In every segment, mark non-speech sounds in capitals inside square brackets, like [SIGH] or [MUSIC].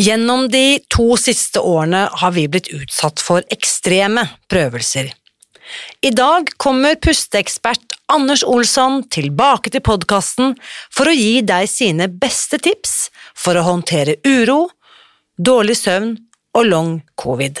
Gjennom de to siste årene har vi blitt utsatt for ekstreme prøvelser. I dag kommer pusteekspert Anders Olsson tilbake til podkasten for å gi deg sine beste tips for å håndtere uro, dårlig søvn og long covid.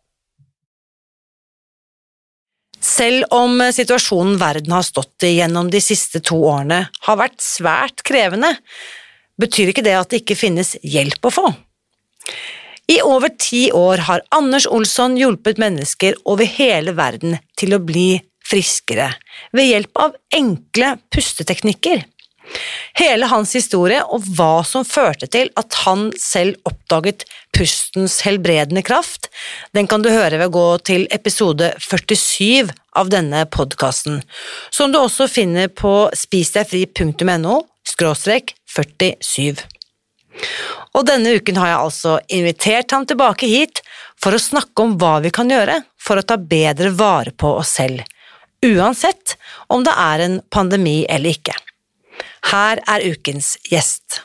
Selv om situasjonen verden har stått i gjennom de siste to årene har vært svært krevende, betyr ikke det at det ikke finnes hjelp å få. I over ti år har Anders Olsson hjulpet mennesker over hele verden til å bli friskere ved hjelp av enkle pusteteknikker. Hele hans historie og hva som førte til at han selv oppdaget pustens helbredende kraft, den kan du høre ved å gå til episode 47 av denne podkasten, som du også finner på spisdegfri.no skråstrek 47. Og denne uken har jeg altså invitert ham tilbake hit for å snakke om hva vi kan gjøre for å ta bedre vare på oss selv, uansett om det er en pandemi eller ikke. Her er ukens gjest.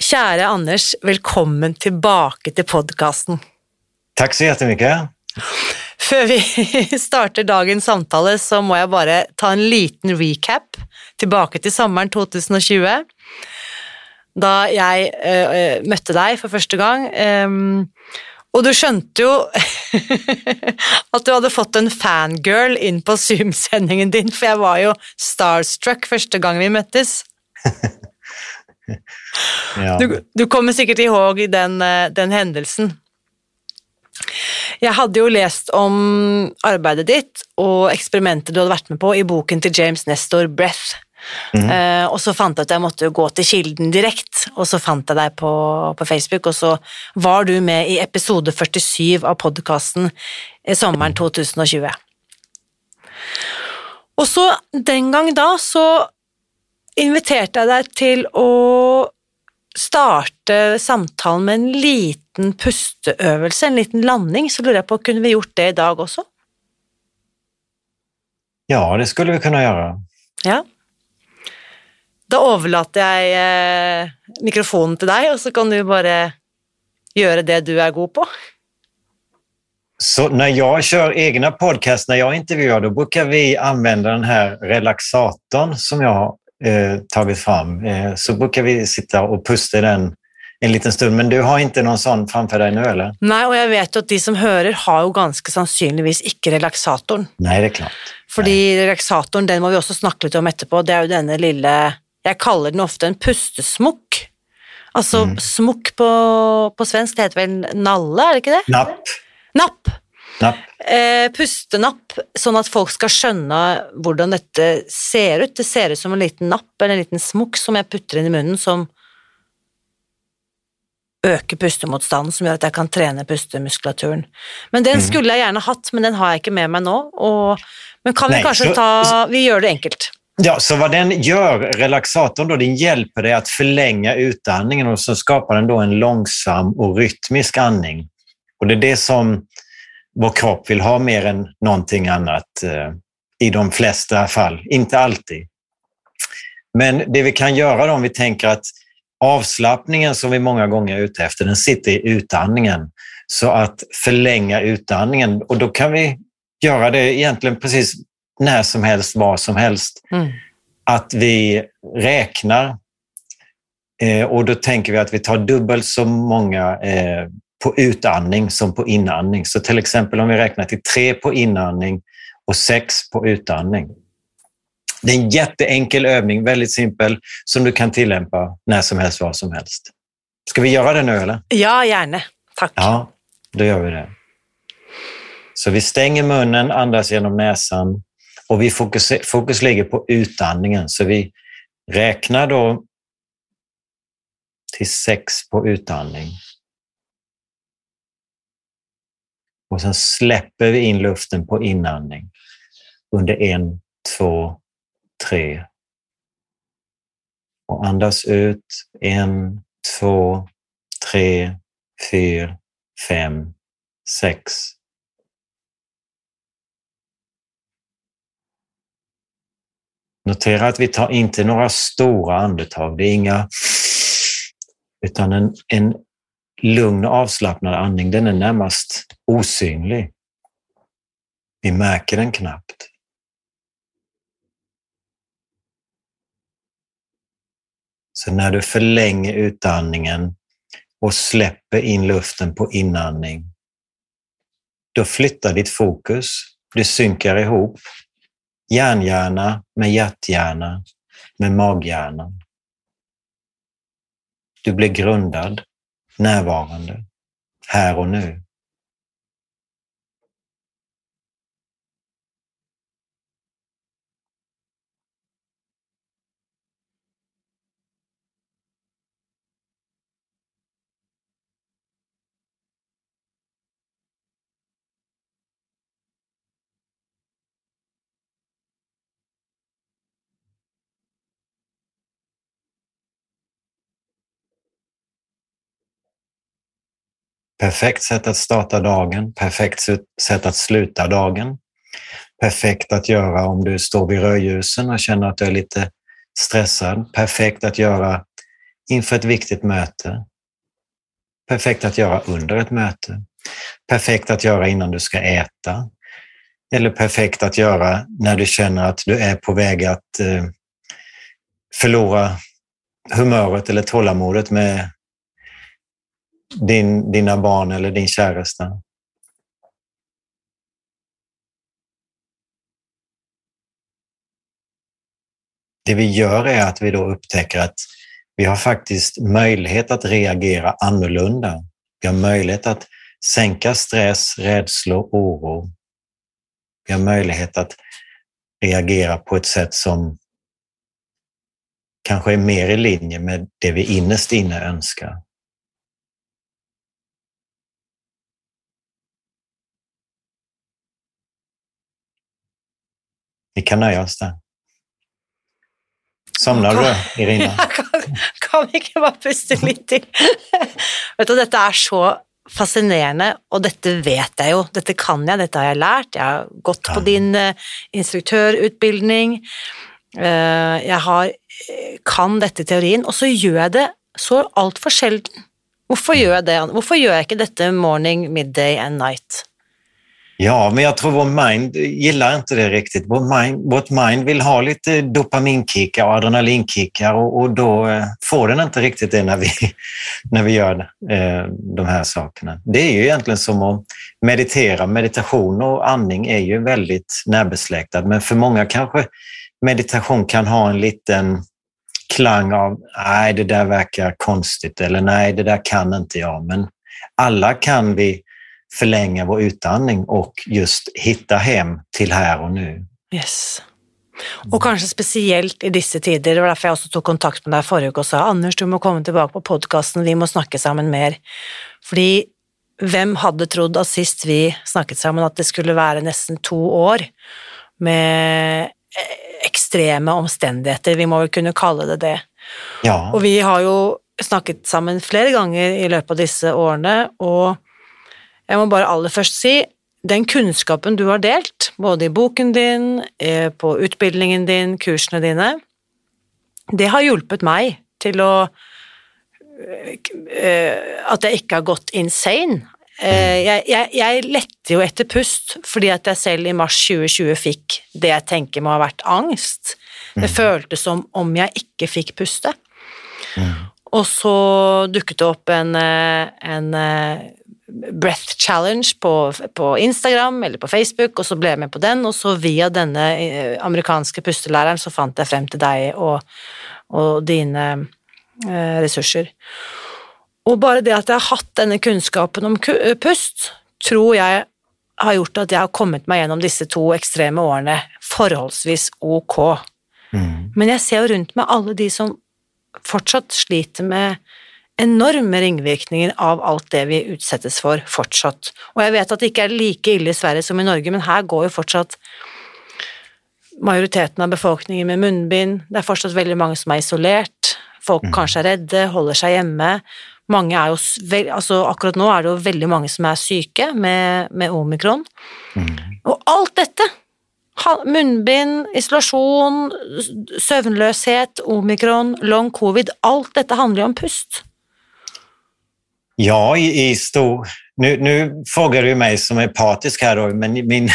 Kjære Anders, velkommen tilbake til podkasten. Tack så jättemycket. Før vi [LAUGHS] starter dagens samtale, så må jeg bare ta en liten recap tilbake til sommeren 2020. Da jeg uh, møtte deg for første gang. Um, og du skjønte jo [LAUGHS] at du hadde fått en fangirl inn på Zoom-sendingen din, for jeg var jo starstruck første gang vi møttes. [LAUGHS] ja. du, du, kommer sikkert ihåg den, eh, den hendelsen. Jeg hadde jo lest om arbeidet ditt og eksperimentet du hadde vært med på i boken til James Nestor, 'Breath'. Mm uh, og så fant jeg at jeg måtte gå til kilden direkte, og så fant jeg deg på, på, Facebook, og så var du med i episode 47 av podkasten sommeren 2020. Og så den gang da så inviterte jeg deg til å starte samtalen med en liten pusteøvelse, en liten landing, så lurer jeg på, kunne vi gjort det i dag også? Ja, det skulle vi kunne gjøre. Ja. Da overlater jeg eh, mikrofonen til deg, og så kan du bare gjøre det du er god på. Så när jag kör egna podcast, när jag intervjuar, då brukar vi använda den här relaxatorn som jag har eh, tagit fram. Eh, så brukar vi sitta och pusta i den en liten stund, men du har ikke noen sånn framfor deg nå, eller? Nei, og jeg vet jo at de som hører, har jo ganske sannsynligvis ikke relaksatoren. Nei, det er klart. Fordi Nei. relaksatoren, den må vi også snakke litt om etterpå. Det er jo denne lille jeg kaller den ofte en pustesmokk. Altså mm. smokk på, på, det heter vel nalle, er det ikke det? Napp. Napp. Napp. Eh, pustenapp, sånn at folk skal skjønne hvordan dette ser ut. Det ser ut som en liten napp eller en liten smokk som jeg putter inn i munnen, som øker pustemotstanden, som gjør at jeg kan trene pustemuskulaturen. Men den mm. skulle jeg gjerne hatt, men den har jeg ikke med meg nå. Og, men kan vi Nei, kanskje ta Vi gjør det enkelt. Ja, så vad den gör, relaxatorn, då, den hjälper dig att förlänga utandningen och så skapar den då en långsam och rytmisk andning. Och det är det som vår kropp vill ha mer än någonting annat eh, i de flesta fall, inte alltid. Men det vi kan göra då, om vi tänker att avslappningen som vi många gånger är ute efter, den sitter i utandningen. Så att förlänga utandningen och då kan vi göra det egentligen precis när som helst, var som helst. Mm. Att vi räknar eh, och då tänker vi att vi tar dubbelt så många eh, på utandning som på inandning. Så till exempel om vi räknar till tre på inandning och sex på utandning. Det är en jätteenkel övning, väldigt simpel, som du kan tillämpa när som helst, var som helst. Ska vi göra det nu eller? Ja, gärna. Tack. Ja, då gör vi det. Så vi stänger munnen, andas genom näsan och vi fokus, fokus ligger på utandningen. Så vi räknar då till sex på utandning. Och sen släpper vi in luften på inandning under en, två, tre. Och andas ut en, två, tre, fyra, fem, sex. Notera att vi tar inte några stora andetag. Det är inga, utan en, en lugn och avslappnad andning, den är närmast osynlig. Vi märker den knappt. Så när du förlänger utandningen och släpper in luften på inandning, då flyttar ditt fokus. Du synkar ihop hjärnhjärna med hjärthjärna med maghjärnan. Du blir grundad, närvarande, här och nu. Perfekt sätt att starta dagen, perfekt sätt att sluta dagen. Perfekt att göra om du står vid rödljusen och känner att du är lite stressad. Perfekt att göra inför ett viktigt möte. Perfekt att göra under ett möte. Perfekt att göra innan du ska äta. Eller perfekt att göra när du känner att du är på väg att eh, förlora humöret eller tålamodet med din, dina barn eller din käresta. Det vi gör är att vi då upptäcker att vi har faktiskt möjlighet att reagera annorlunda. Vi har möjlighet att sänka stress, rädslor, oro. Vi har möjlighet att reagera på ett sätt som kanske är mer i linje med det vi innerst inne önskar. Vi kan nöja oss där. Somnar du, Irina? ikke bare puste litt til? Vet du, dette er så fascinerende, og dette vet jeg jo. Dette kan jeg, dette har jeg lært. Jeg har gått på din uh, instruktørutbildning. Uh, jeg har, kan dette teorien, og så gjør jeg det så altfor sjelden. Hvorfor gjør jeg det? Hvorfor gjør jeg ikke dette morning, midday and night? Ja, men jag tror vår mind gillar inte det riktigt. Vår mind, vårt mind vill ha lite dopaminkickar och adrenalinkickar och, och då eh, får den inte riktigt det när vi, [LAUGHS] när vi gör eh, de här sakerna. Det är ju egentligen som att meditera. Meditation och andning är ju väldigt närbesläktad, men för många kanske meditation kan ha en liten klang av nej, det där verkar konstigt eller nej, det där kan inte jag. Men alla kan vi förlänga vår utandning och just hitta hem till här och nu. Yes. Og kanskje spesielt i disse tider, det var derfor jeg også tok kontakt med deg forrige uke og sa Anders, du må komme tilbake på podkasten, vi må snakke sammen mer. Fordi hvem hadde trodd at sist vi snakket sammen, at det skulle være nesten to år med ekstreme omstendigheter, vi må vel kunne kalle det det. Ja. Og vi har jo snakket sammen flere ganger i løpet av disse årene, og jeg må bare aller først si den kunnskapen du har delt, både i boken din, eh, på utbildningen din, kursene dine, det har hjulpet meg til å eh, At jeg ikke har gått insane. Eh, jeg, jeg, jeg lette jo etter pust, fordi at jeg selv i mars 2020 fikk det jeg tenker må ha vært angst. Det føltes som om jeg ikke fikk puste. Og så dukket det opp en, en breath challenge på, på Instagram eller på Facebook, og så ble jeg med på den, og så via denne eh, amerikanske pustelæreren så fant jeg frem til deg og, og dine eh, ressurser. Og bare det at jeg har hatt denne kunnskapen om eh, pust, tror jeg har gjort at jeg har kommet meg gjennom disse to ekstreme årene forholdsvis ok. Mm. Men jeg ser jo rundt meg alle de som fortsatt sliter med enorme ringvirkninger av alt det vi utsettes for fortsatt. Og jeg vet at det ikke er like ille i Sverige som i Norge, men her går jo fortsatt majoriteten av befolkningen med munnbind, det er fortsatt veldig mange som er isolert, folk kanskje er redde, holder seg hjemme. Mange er jo, altså akkurat nå er det jo veldig mange som er syke med, med omikron. Og alt dette, munnbind, isolasjon, søvnløshet, omikron, long covid, alt dette handler jo om pust. Ja, i, i stor... Nu, nu frågar du mig som är partisk här, då, men min,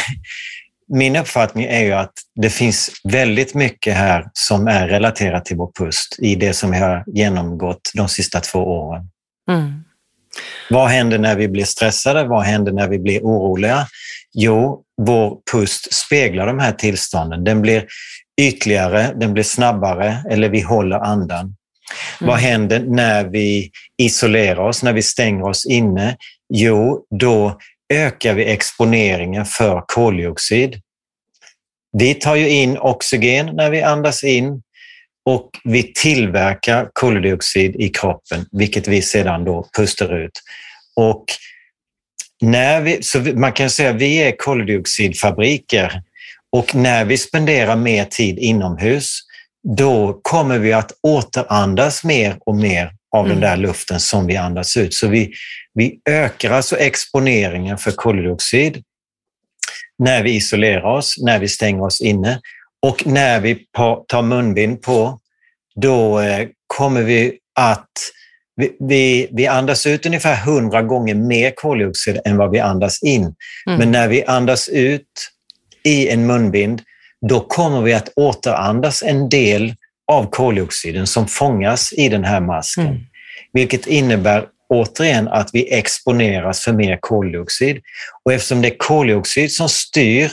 min uppfattning är ju att det finns väldigt mycket här som är relaterat till vår pust i det som vi har genomgått de sista två åren. Mm. Vad händer när vi blir stressade? Vad händer när vi blir oroliga? Jo, vår pust speglar de här tillstånden. Den blir ytligare, den blir snabbare eller vi håller andan. Vad händer när vi isolerar oss, när vi stänger oss inne? Jo, då ökar vi exponeringen för koldioxid. Vi tar ju in oxygen när vi andas in och vi tillverkar koldioxid i kroppen, vilket vi sedan då pustar ut. Och när vi, så man kan säga att vi är koldioxidfabriker och när vi spenderar mer tid inomhus, då kommer vi att återandas mer och mer av den Mm. där luften som vi andas ut. Så vi, vi ökar alltså exponeringen för koldioxid när vi isolerar oss, när vi stänger oss inne och när vi tar munbind på, då eh, kommer vi att vi, vi, vi andas ut ungefär 100 gånger mer koldioxid än vad vi andas in. Mm. Men när vi andas ut i en munbind, då kommer vi att återandas en del av koldioxiden som fångas i den här masken. Mm. Vilket innebär återigen att vi exponeras för mer koldioxid. Och eftersom det är koldioxid som styr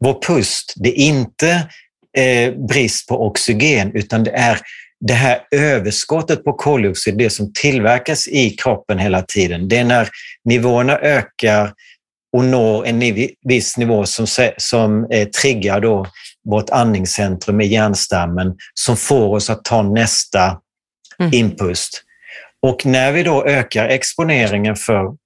vår pust, det är inte eh, brist på oxygen, utan det är det här överskottet på koldioxid, det som tillverkas i kroppen hela tiden. Det är när nivåerna ökar och når en viss nivå som, som eh, triggar då vårt andningscentrum i hjärnstammen som får oss att ta nästa Mm. inpust. Och när vi då ökar exponeringen för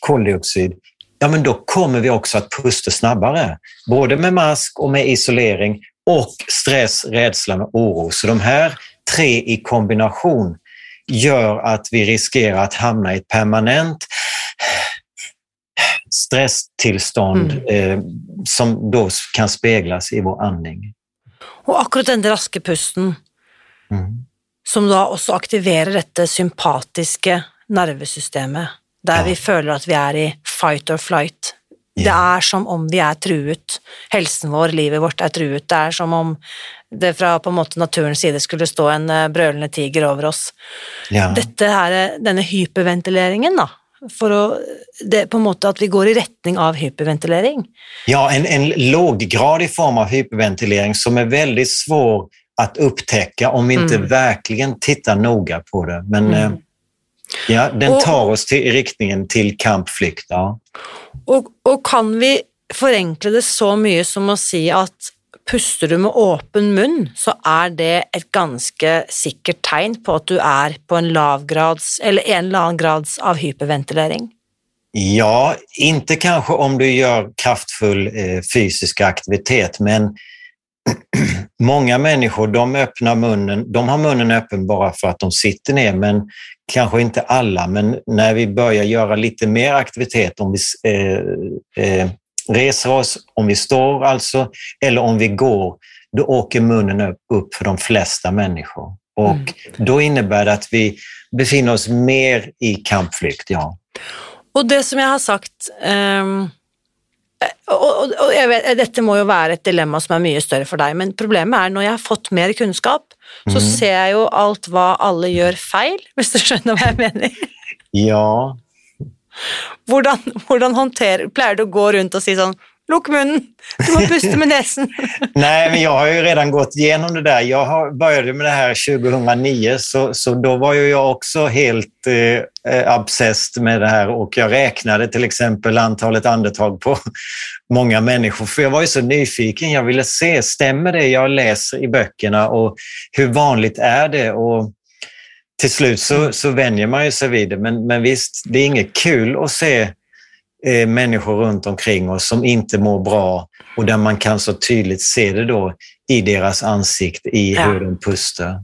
koldioxid, ja men då kommer vi också att pusta snabbare. Både med mask och med isolering och stress, rädsla och oro. Så de här tre i kombination gör att vi riskerar att hamna i ett permanent stresstillstånd eh, som då kan speglas i vår andning. Og akkurat denne raske pusten, Mm. som da også aktiverer dette sympatiske nervesystemet, der Ja. vi føler at vi er i fight or flight. Det Ja. er som om vi er truet. Helsen vår, livet vårt er truet. Det er som om det fra på en måte naturens side skulle stå en eh, brølende tiger over oss. Ja. Dette her, denne hyperventileringen, da, for å det, På en måte at vi går i retning av hyperventilering. Ja, en, en låggradig form av hyperventilering som är väldigt svår att upptäcka om vi inte Mm. verkligen tittar noga på det. Men Mm. eh, ja, den Och- tar oss till, i riktningen till kampflykt. Ja. Og, og kan vi forenkle det så mye som å si at puster du med åpen munn, så er det et ganske sikkert tegn på at du er på en lav grads, eller en eller annen grads av hyperventilering? ja, inte kanske om du gör kraftfull eh, fysisk aktivitet, men [CLEARS THROAT] många människor de öppnar munnen, de har munnen öppen bara för att de sitter ner, men kanske inte alla, men när vi börjar göra lite mer aktivitet, om vi eh, eh, reser oss, om vi står alltså, eller om vi går, då åker munnen upp, för de flesta människor. Och Mm. då innebär det att vi befinner oss mer i kampflykt, ja. Og det som jeg har sagt ehm, og, og, og jeg vet, Dette må jo være et dilemma som er mye større for deg, men problemet er når jeg har fått mer kunnskap, så Mhm. ser jeg jo alt hva alle gjør feil, hvis [LAUGHS] du skjønner hva jeg mener. Ja, Hvordan, hvordan håndterer Pleier du å gå rundt og si sånn Lukk munnen! Du må puste med nesen! [LAUGHS] Nej, men jag har ju redan gått igenom det där. Jag har, började med det här 2009, så, så då var ju jag också helt eh, eh, obsessed med det här och jag räknade till exempel antalet andetag på [LAUGHS] många människor, för jag var ju så nyfiken. Jag ville se, stämmer det jag läser i böckerna och hur vanligt är det? Och till slut så, så vänjer man ju sig vid det, men, men visst, det är inget kul att se eh, människor runt omkring oss som inte mår bra och där man kan så tydligt se det då i deras ansikte, i Ja. hur de pustar.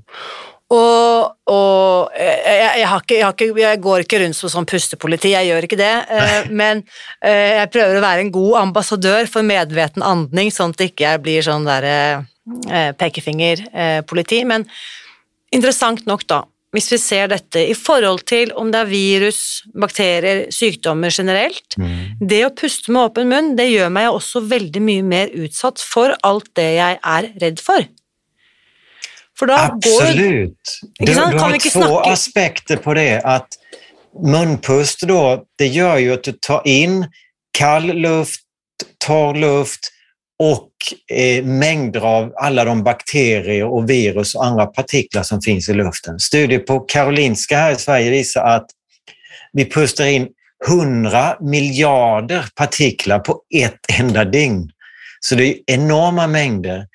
Og, og jeg, jeg, ikke, jeg, ikke, jeg går ikke rundt som sånn pustepoliti, jeg gjør ikke det, eh, men eh, jeg prøver å være en god ambassadør for medveten andning, sånn at ikke jeg blir sånn der eh, pekefingerpoliti. Men interessant nok, da, hvis vi ser dette i forhold til om det er virus, bakterier, sykdommer generelt, det å puste med åpen munn, det gjør meg også veldig mye mer utsatt for alt det jeg er redd for. For da går. Du, du har två snacka- aspekter på det. Att munpust då, det gör ju att du tar in kall luft, torr luft och eh, mängder av alla de bakterier och virus och andra partiklar som finns i luften. Studier på Karolinska här i Sverige visar att vi pustar in 100 miljarder partiklar på ett enda dygn. Så det är enorma mängder.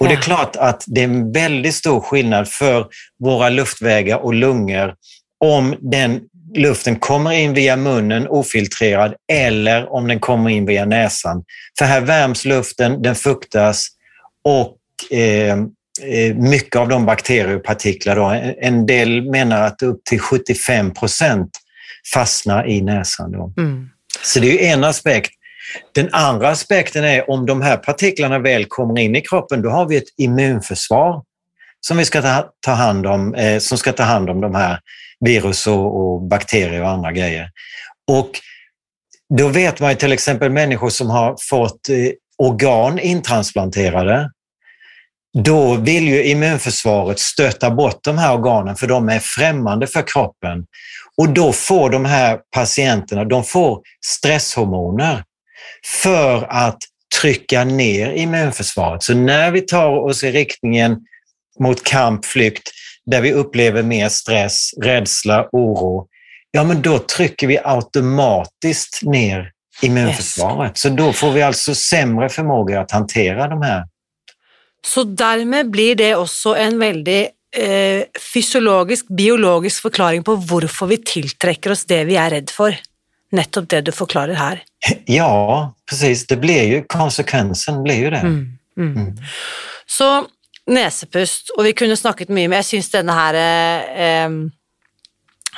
Och det är klart att det är en väldigt stor skillnad för våra luftvägar och lungor om den luften kommer in via munnen ofiltrerad eller om den kommer in via näsan. För här värms luften, den fuktas och eh, eh, mycket av de bakterier och partiklar, då, en- del menar att upp till 75 procent fastnar i näsan. Då. Mm. Så det är en aspekt. Den andra aspekten är om de här partiklarna väl kommer in i kroppen, då har vi ett immunförsvar som vi ska ta, ta hand om, eh, som ska ta hand om de här virus och, och bakterier och andra grejer. Och då vet man ju till exempel människor som har fått eh, organ intransplanterade. Då vill ju immunförsvaret stöta bort de här organen för de är främmande för kroppen. Och då får de här patienterna de får stresshormoner för att trycka ner immunförsvaret. Så när vi tar oss i riktningen mot kamp, flykt, där vi upplever mer stress, rädsla, oro, ja men då trycker vi automatiskt ner immunförsvaret. Så då får vi alltså sämre förmåga att hantera de här. Så dermed blir det også en veldig eh, fysiologisk, biologisk forklaring på hvorfor vi tiltrekker oss det vi er redd for. Nettopp det du forklarer her. [LAUGHS] Ja, precis. Det blir ju, konsekvensen blir ju det. Mm. Mm. Mm. Så nesepust, og vi kunne snakket mye, men jeg syns denne her eh, em,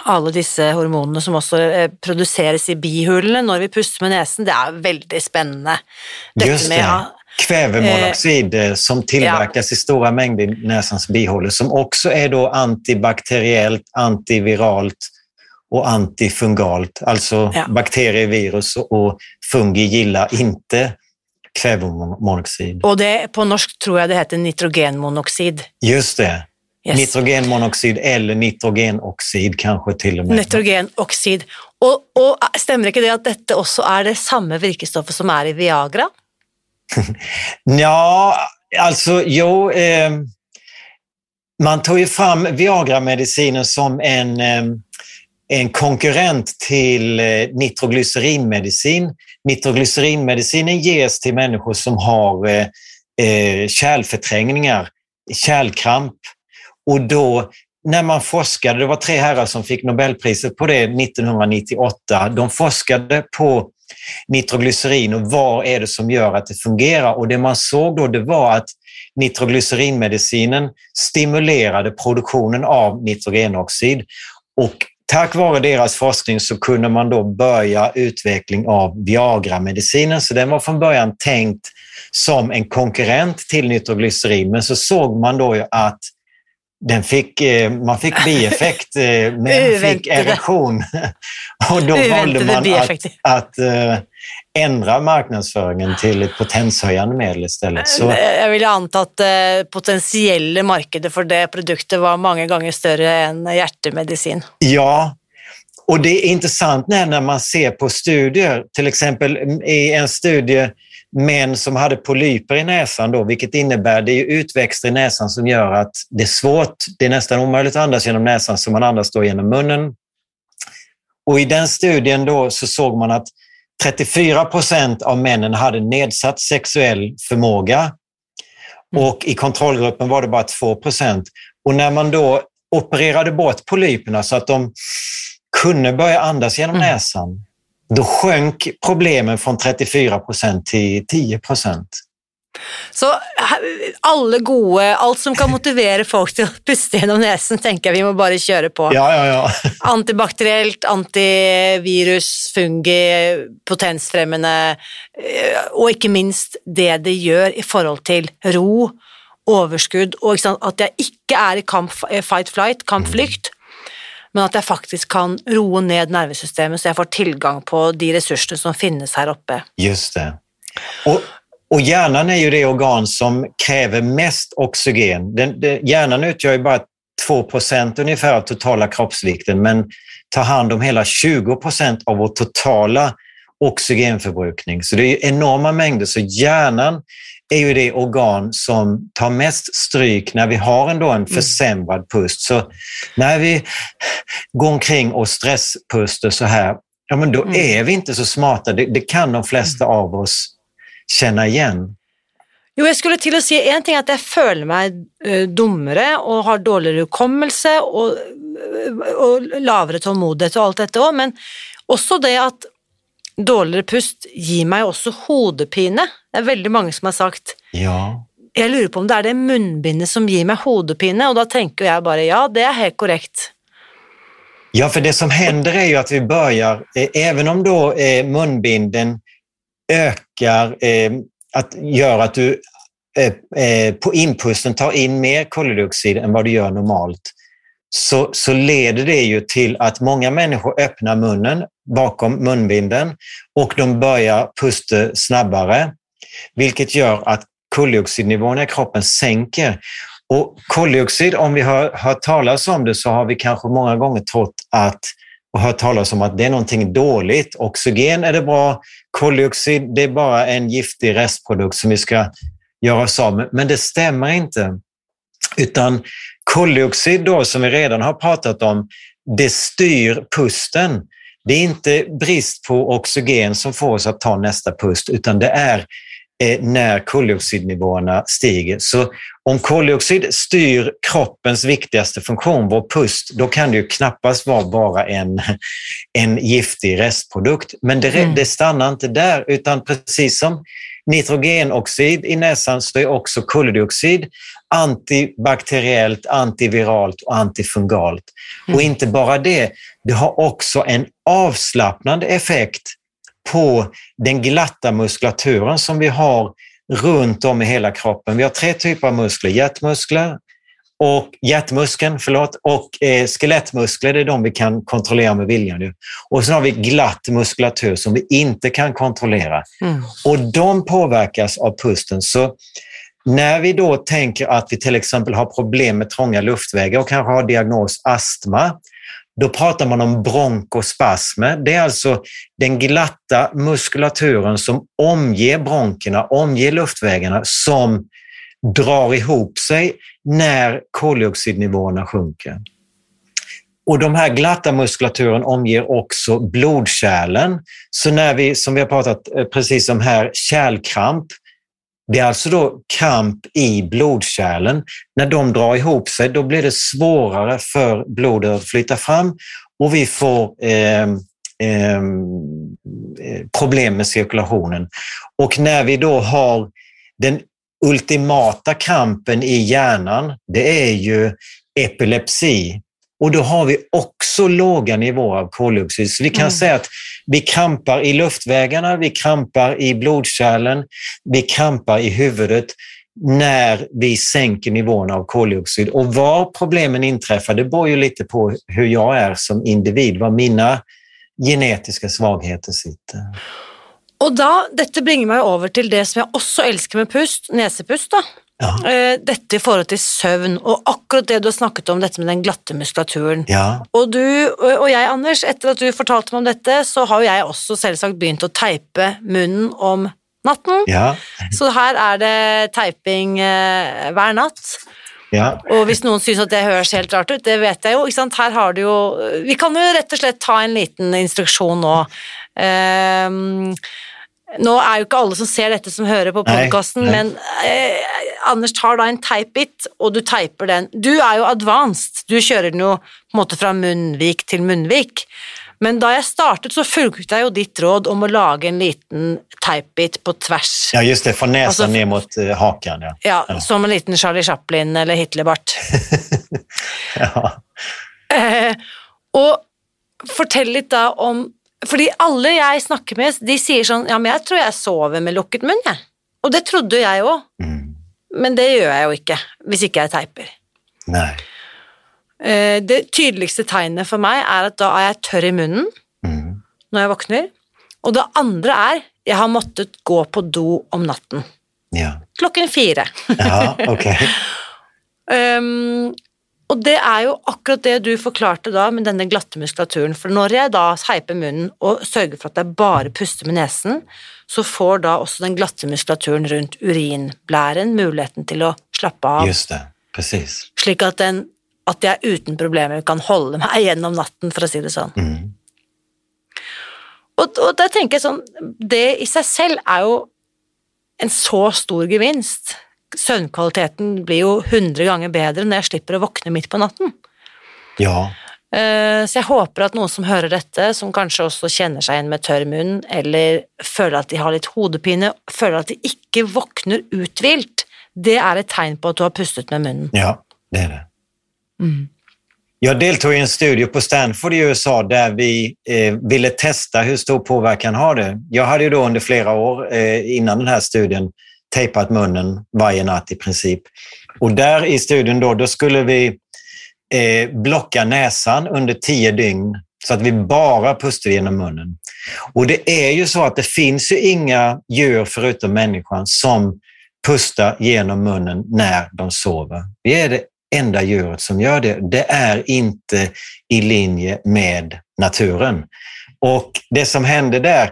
alle disse hormonene som også eh, produseres i bihulene når vi puster med nesen, det er veldig spennende. Just det. ja, Kvävemonoxid eh, som tillverkas i stora mängder i näsans bihålor som också är då antibakteriellt, antiviralt och antifungalt. Alltså Ja. bakterier, virus och fungi gillar inte kvävemonoxid. Og det, på norsk tror jeg det heter nitrogenmonoksid. Just det. Yes. Nitrogenmonoxid eller nitrogenoxid kanske till och med. Nitrogenoksid. Og, og stemmer ikke det at dette også er det samme virkestoffet som er i Viagra? [LAUGHS] Ja, alltså jo. Eh, man tog ju fram Viagra-medicinen som en, eh, en konkurrent till eh, nitroglycerinmedicin. Nitroglycerinmedicinen ges till människor som har eh, eh, kärlförträngningar, kärlkramp. Och då när man forskade, det var tre herrar som fick Nobelpriset på det 1998, de forskade på nitroglycerin och vad är det som gör att det fungerar? Och det man såg då det var att nitroglycerinmedicinen stimulerade produktionen av nitrogenoxid och tack vare deras forskning så kunde man då börja utveckling av Viagra-medicinen. Så den var från början tänkt som en konkurrent till nitroglycerin, men så såg man då att den fick, eh, man fick [LAUGHS] bieffekt, eh, men fick erektion. [LAUGHS] Och då valde man att, att uh, ändra marknadsföringen till ett potenshöjande medel istället. Så... Jag vill anta att det potentiella marknaden för det produktet var många gånger större än hjärtmedicin. Ja, och det är intressant när man ser på studier, till exempel i en studie män som hade polyper i näsan, då, vilket innebär det är utväxter i näsan som gör att det är svårt, det är nästan omöjligt att andas genom näsan, så man andas då genom munnen. Och I den studien då så såg man att 34 procent av männen hade nedsatt sexuell förmåga mm. och i kontrollgruppen var det bara 2 procent. Och när man då opererade bort polyperna så att de kunde börja andas genom mm. näsan, då sjönk problemen från 34 procent till 10 procent. Så alla goda, allt som kan motivera folk till att pusta genom näsan tänker jag vi måste bara köra på. Ja, ja, ja. Antibakteriellt, antivirus, fungi, potensfrämmande eh, och inte minst det det gör i förhållande till ro, överskudd och att jag inte är i kamp, eh, fight, flight, kampflykt, men att jag faktiskt kan roa ned nervsystemet så jag får tillgång på de resurser som finns här uppe. Just det. Och, och hjärnan är ju det organ som kräver mest oxygen. Den, den, hjärnan utgör ju bara 2 procent ungefär av totala kroppsvikten, men tar hand om hela 20 procent av vår totala oxygenförbrukning. Så det är enorma mängder. Så hjärnan är ju det organ som tar mest stryk när vi har ändå en mm. försämrad pust. Så när vi går omkring och stresspustar så här, ja men då mm. är vi inte så smarta. Det, det kan de flesta mm. av oss känna igen. Jo, jag skulle till och säga en ting att jag känner mig uh, dummare och har dåligare hukommelse och, och lavare tålmodighet och allt detta, men också det att dårligere pust gir meg også hodepine. Det er veldig mange som har sagt. Ja. Jeg lurer på om det er det munnbindet som gir meg hodepine, och då tänker jag bara ja, det är helt korrekt. Ja, för det som händer är ju att vi börjar, eh, även om då eh, munbinden ökar, eh, att gör att du eh, eh, på inpusten tar in mer koldioxid än vad du gör normalt, så, så leder det ju till att många människor öppnar munnen bakom munbinden och de börjar pusta snabbare, vilket gör att koldioxidnivån i kroppen sänker. Och koldioxid, om vi har hört talas om det så har vi kanske många gånger trott att och hört talas om att det är någonting dåligt. Oxygen är det bra, koldioxid det är bara en giftig restprodukt som vi ska göra oss av med. Men det stämmer inte. Utan koldioxid då, som vi redan har pratat om, det styr pusten. Det är inte brist på oxygen som får oss att ta nästa pust, utan det är när koldioxidnivåerna stiger. Så om koldioxid styr kroppens viktigaste funktion, vår pust, då kan det ju knappast vara bara en, en giftig restprodukt. Men det, mm. det stannar inte där, utan precis som nitrogenoxid i näsan så är också koldioxid antibakteriellt, antiviralt och antifungalt. Mm. Och inte bara det, det har också en avslappnande effekt på den glatta muskulaturen som vi har runt om i hela kroppen. Vi har tre typer av muskler, hjärtmuskler, och hjärtmuskeln förlåt, och eh, skelettmuskler, det är de vi kan kontrollera med viljan. Och sen har vi glatt muskulatur som vi inte kan kontrollera. Mm. Och de påverkas av pusten. Så när vi då tänker att vi till exempel har problem med trånga luftvägar och kanske har diagnos astma, då pratar man om bronkospasmer. Det är alltså den glatta muskulaturen som omger bronkerna, omger luftvägarna, som drar ihop sig när koldioxidnivåerna sjunker. Och de här glatta muskulaturen omger också blodkärlen. Så när vi, som vi har pratat eh, precis om här, kärlkramp, det är alltså då kramp i blodkärlen. När de drar ihop sig, då blir det svårare för blodet att flytta fram och vi får eh, eh, problem med cirkulationen. Och när vi då har den ultimata krampen i hjärnan, det är ju epilepsi. Och då har vi också låga nivåer av koldioxid. Så vi kan mm. säga att vi krampar i luftvägarna, vi krampar i blodkärlen, vi krampar i huvudet. när vi sänker nivån av koldioxid. Och var problemen inträffar, det beror ju lite på hur jag är som individ, var mina genetiska svagheter sitter. Och då, detta bringer mig över till det som jag också älskar med pust, näsepust. Då. Ja. Eh, Dette i forhold til søvn, og akkurat det du har snakket om, dette med den glatte muskulaturen. Ja, Og du og jeg, Anders, etter at du fortalte meg om dette, så har jo jeg også selvsagt begynt å teipe munnen om natten. ja, Så her er det teiping eh, hver natt. ja. Og hvis noen syns at det høres helt rart ut, det vet jeg jo. Ikke sant? Her har du jo Vi kan jo rett og slett ta en liten instruksjon nå. Ehm, nå er jo ikke alle som ser dette, som hører på podkasten, men eh, Anders tar da en teipbit, og du teiper den. Du er jo advanced, du kjører den jo på en måte fra munnvik til munnvik. Men da jeg startet, så fulgte jeg jo ditt råd om å lage en liten teipbit på tvers. ja just det, från näsan Alltså- ner mot eh, hakan. Ja. Ja, Ja. Som en liten Charlie Chaplin eller Hitlerbart. [LAUGHS] Ja. Eh, og fortell litt da om Fordi alle jeg snakker med, de sier sånn Ja, men jeg tror jeg sover med lukket munn, jeg. Og det trodde jeg òg, Mm. men det gjør jeg jo ikke hvis ikke jeg teiper. Nej. Eh, det tydeligste tegnet for meg er at da er jeg tørr i munnen Mm. når jeg våkner. Og det andre er jeg har måttet gå på do om natten. Ja. Klokken fire. ja, okej. [LAUGHS] Um, og det er jo akkurat det du forklarte da med denne glatte muskulaturen. For når jeg da heiper munnen og sørger for at jeg bare puster med nesen, så får da også den glatte muskulaturen rundt urinblæren muligheten til å slappe av, Just det, precis. slik at, den, at jeg uten problemer kan holde meg gjennom natten, for å si det sånn. Mm. Og, og da tenker jeg sånn, det i seg selv er jo en så stor gevinst. Søvnkvaliteten blir jo 100 ganger bedre når jeg slipper å våkne midt på natten. Ja, Eh, Så jeg håper at noen som hører dette, som kanskje også kjenner seg igjen med tørr munn, eller føler at de har litt hodepine, føler at de ikke våkner uthvilt, det er et tegn på at du har pustet med munnen. ja, det är det. Mm. Jag deltog i en studie på Stanford i USA där vi eh, ville testa hur stor påverkan har det. Jag hade ju då under flera år eh, innan den här studien tejpat munnen varje natt i princip. Och där i studien då, då skulle vi eh, blocka näsan under tio dygn så att vi bara pustade genom munnen. Och det är ju så att det finns ju inga djur förutom människan som pustar genom munnen när de sover. Vi är det enda djuret som gör det. Det är inte i linje med naturen. Och det som hände där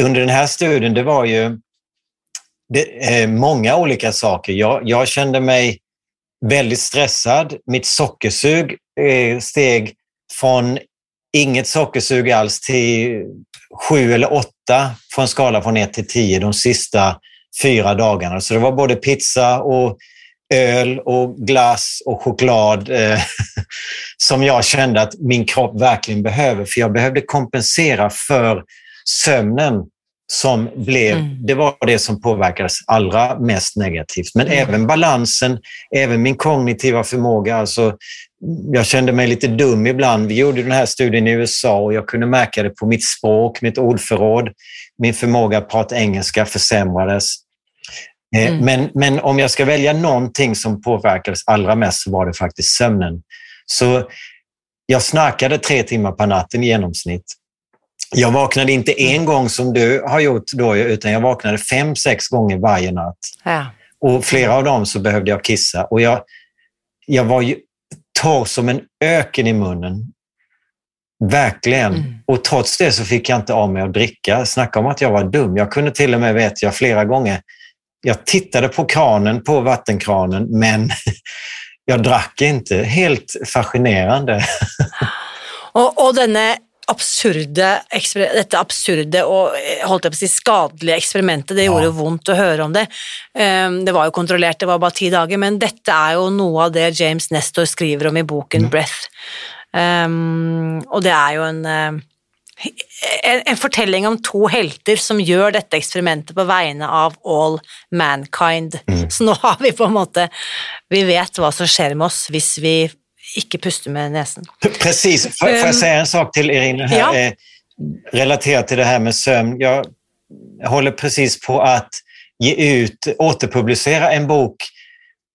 under den här studien, det var ju det, eh, många olika saker. Jag, jag kände mig väldigt stressad. Mitt sockersug eh, steg från inget sockersug alls till sju eller åtta på en skala från ett till tio de sista fyra dagarna. Så det var både pizza och öl och glass och choklad eh, [LAUGHS] som jag kände att min kropp verkligen behöver. För jag behövde kompensera för sömnen som blev, Mm. det var det som påverkades allra mest negativt. Men Mm. även balansen, även min kognitiva förmåga. Alltså, jag kände mig lite dum ibland. Vi gjorde den här studien i USA och jag kunde märka det på mitt språk, mitt ordförråd. Min förmåga att prata engelska försämrades. Eh, Mm. Men, men om jag ska välja någonting som påverkades allra mest så var det faktiskt sömnen. Så jag snarkade tre timmar per natt i genomsnitt. Jag vaknade inte en gång som du har gjort då, utan jag vaknade fem, sex gånger varje natt. Ja. Och flera av dem så behövde jag kissa. Och jag, jag var ju torr som en öken i munnen. Verkligen. Mm. Och trots det så fick jag inte av mig att dricka. Snacka om att jag var dum. Jag kunde till och med, vet jag, flera gånger, jag tittade på kranen, på vattenkranen, men [LAUGHS] jag drack inte. Helt fascinerende. Og, [LAUGHS] og denne absurde, dette absurde og eh, holdt jeg på å si skadelige eksperimentet, det gjorde jo vondt å høre om det. Um, det var jo kontrollert, det var bare ti dager, men dette er jo noe av det James Nestor skriver om i boken Breath. Um, og det er jo en, eh, en, en fortelling om to helter som gjør dette eksperimentet på vegne av all mankind. Så nå har vi på en måte Vi vet hva som skjer med oss hvis vi ikke puster med nesen. Precis. Får, får Ehm, jag säga en sak till Irina? Här, ja. eh, relaterat till det här med sömn. Jag håller precis på att ge ut, återpublicera en bok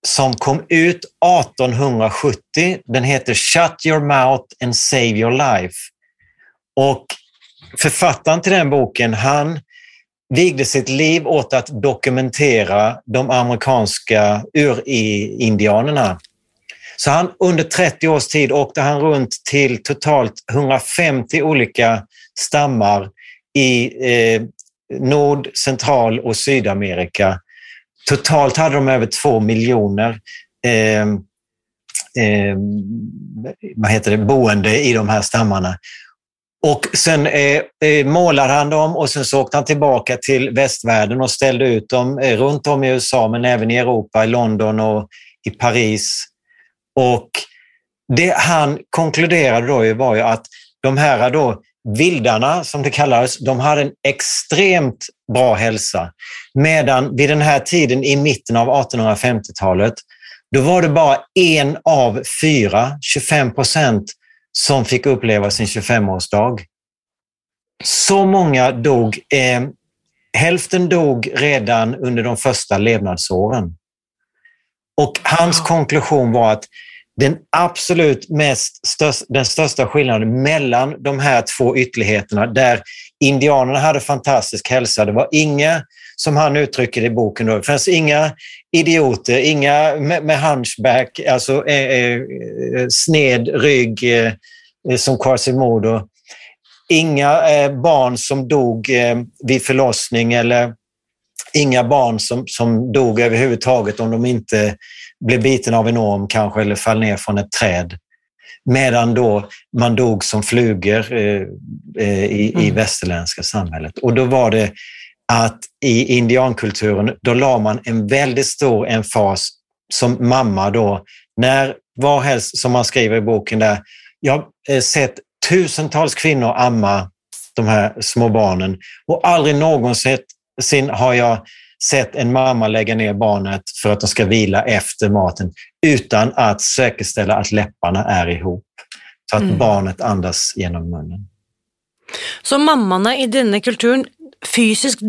som kom ut 1870. Den heter Shut your mouth and save your life. Och författaren till den boken, han vigde sitt liv åt att dokumentera de amerikanska urindianerna. Så han, under 30 års tid åkte han runt till totalt 150 olika stammar i eh, Nord-, Central och Sydamerika. Totalt hade de över två miljoner eh, eh, vad heter det, boende i de här stammarna. Och sen eh, eh, målade han dem och sen så åkte han tillbaka till västvärlden och ställde ut dem eh, runt om i USA, men även i Europa, i London och i Paris. Och det han konkluderade då var ju att de här då vildarna, som det kallades, de hade en extremt bra hälsa. Medan vid den här tiden i mitten av 1850-talet, då var det bara en av fyra, 25 procent, som fick uppleva sin 25-årsdag. Så många dog. Eh, hälften dog redan under de första levnadsåren. Och hans konklusion var att den absolut mest största, den största skillnaden mellan de här två ytterligheterna, där indianerna hade fantastisk hälsa, det var inga, som han uttrycker i boken, då, det fanns inga idioter, inga med, med hunchback, alltså eh, eh, eh, sned rygg eh, som Quasimodo, inga eh, barn som dog eh, vid förlossning eller inga barn som, som dog överhuvudtaget om de inte blev biten av en orm kanske eller föll ner från ett träd. Medan då man dog som flugor eh, eh, i, mm. i västerländska samhället. Och då var det att i indiankulturen, då la man en väldigt stor emfas som mamma då, när varhelst, som man skriver i boken där, jag har sett tusentals kvinnor amma de här små barnen och aldrig någonsin har jag sett en mamma lägga ner barnet för att de ska vila efter maten utan att säkerställa att läpparna är ihop så att mm. barnet andas genom munnen. Så mammorna i denna kulturen fysiskt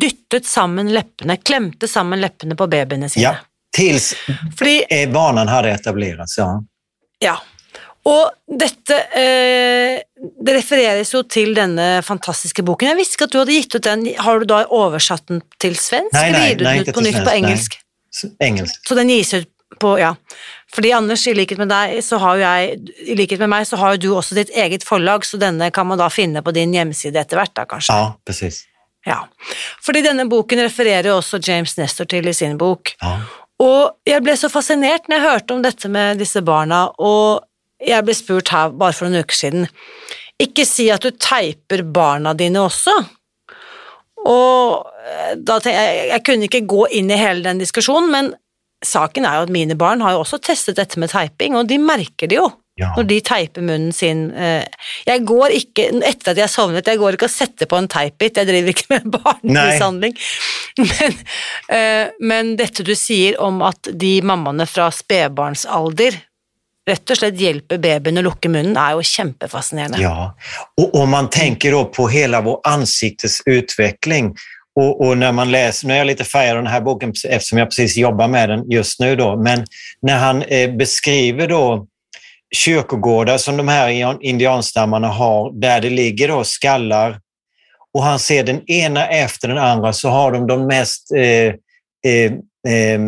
dyttet samman läpparna, klämte samman läpparna på babyerna sina? Ja, tills Fordi, vanan hade etablerats. Ja. ja, og dette eh, Det refereres jo til denne fantastiske boken. Jeg visste ikke at du hadde gitt ut den. Har du da oversatt den til svensk? Nei, nei, eller nei ikke på nytt på engelsk? Nei. Engelsk. Så den gis ut på Ja. Fordi Anders, i likhet med deg, så har jo jeg, i likhet med meg, så har jo du også ditt eget forlag, så denne kan man da finne på din hjemmeside etter hvert, da kanskje? Ja, precis. Ja. Fordi denne boken refererer jo også James Nestor til i sin bok. Ja. Og jeg ble så fascinert når jeg hørte om dette med disse barna, og jeg ble spurt her bare for noen uker siden Ikke si at du teiper barna dine også. Og eh, da tenkte jeg, jeg kunne ikke gå inn i hele den diskusjonen, men saken er jo at mine barn har jo også testet dette med teiping, og de merker det jo. Ja. Når de teiper munnen sin eh, Jeg går ikke, etter at jeg sovnet, jeg går ikke og setter på en teipbit, jeg driver ikke med barnemishandling. Men, eh, men dette du sier om at de mammaene fra spedbarnsalder rett och slett hjälper bebisen att lucka munnen är ju jättefascinerande. Ja, och om man tänker då på hela vår ansiktesutveckling och, och, när man läser, nu är jag lite färgad av den här boken eftersom jag precis jobbar med den just nu då, men när han eh, beskriver då kyrkogårdar som de här indianstammarna har, där det ligger då skallar och han ser den ena efter den andra så har de de mest eh, eh, eh,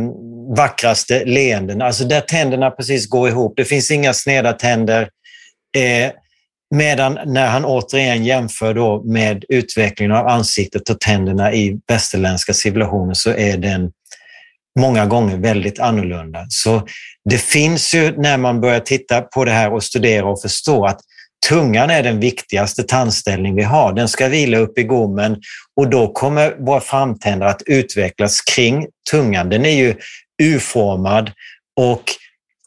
vackraste leenden, alltså där tänderna precis går ihop. Det finns inga sneda tänder. Eh, medan när han återigen jämför då med utvecklingen av ansiktet och tänderna i västerländska civilisationer så är den många gånger väldigt annorlunda. Så det finns ju när man börjar titta på det här och studera och förstå att Tungan är den viktigaste tandställning vi har. Den ska vila upp i gommen och då kommer våra framtänder att utvecklas kring tungan. Den är ju U-formad och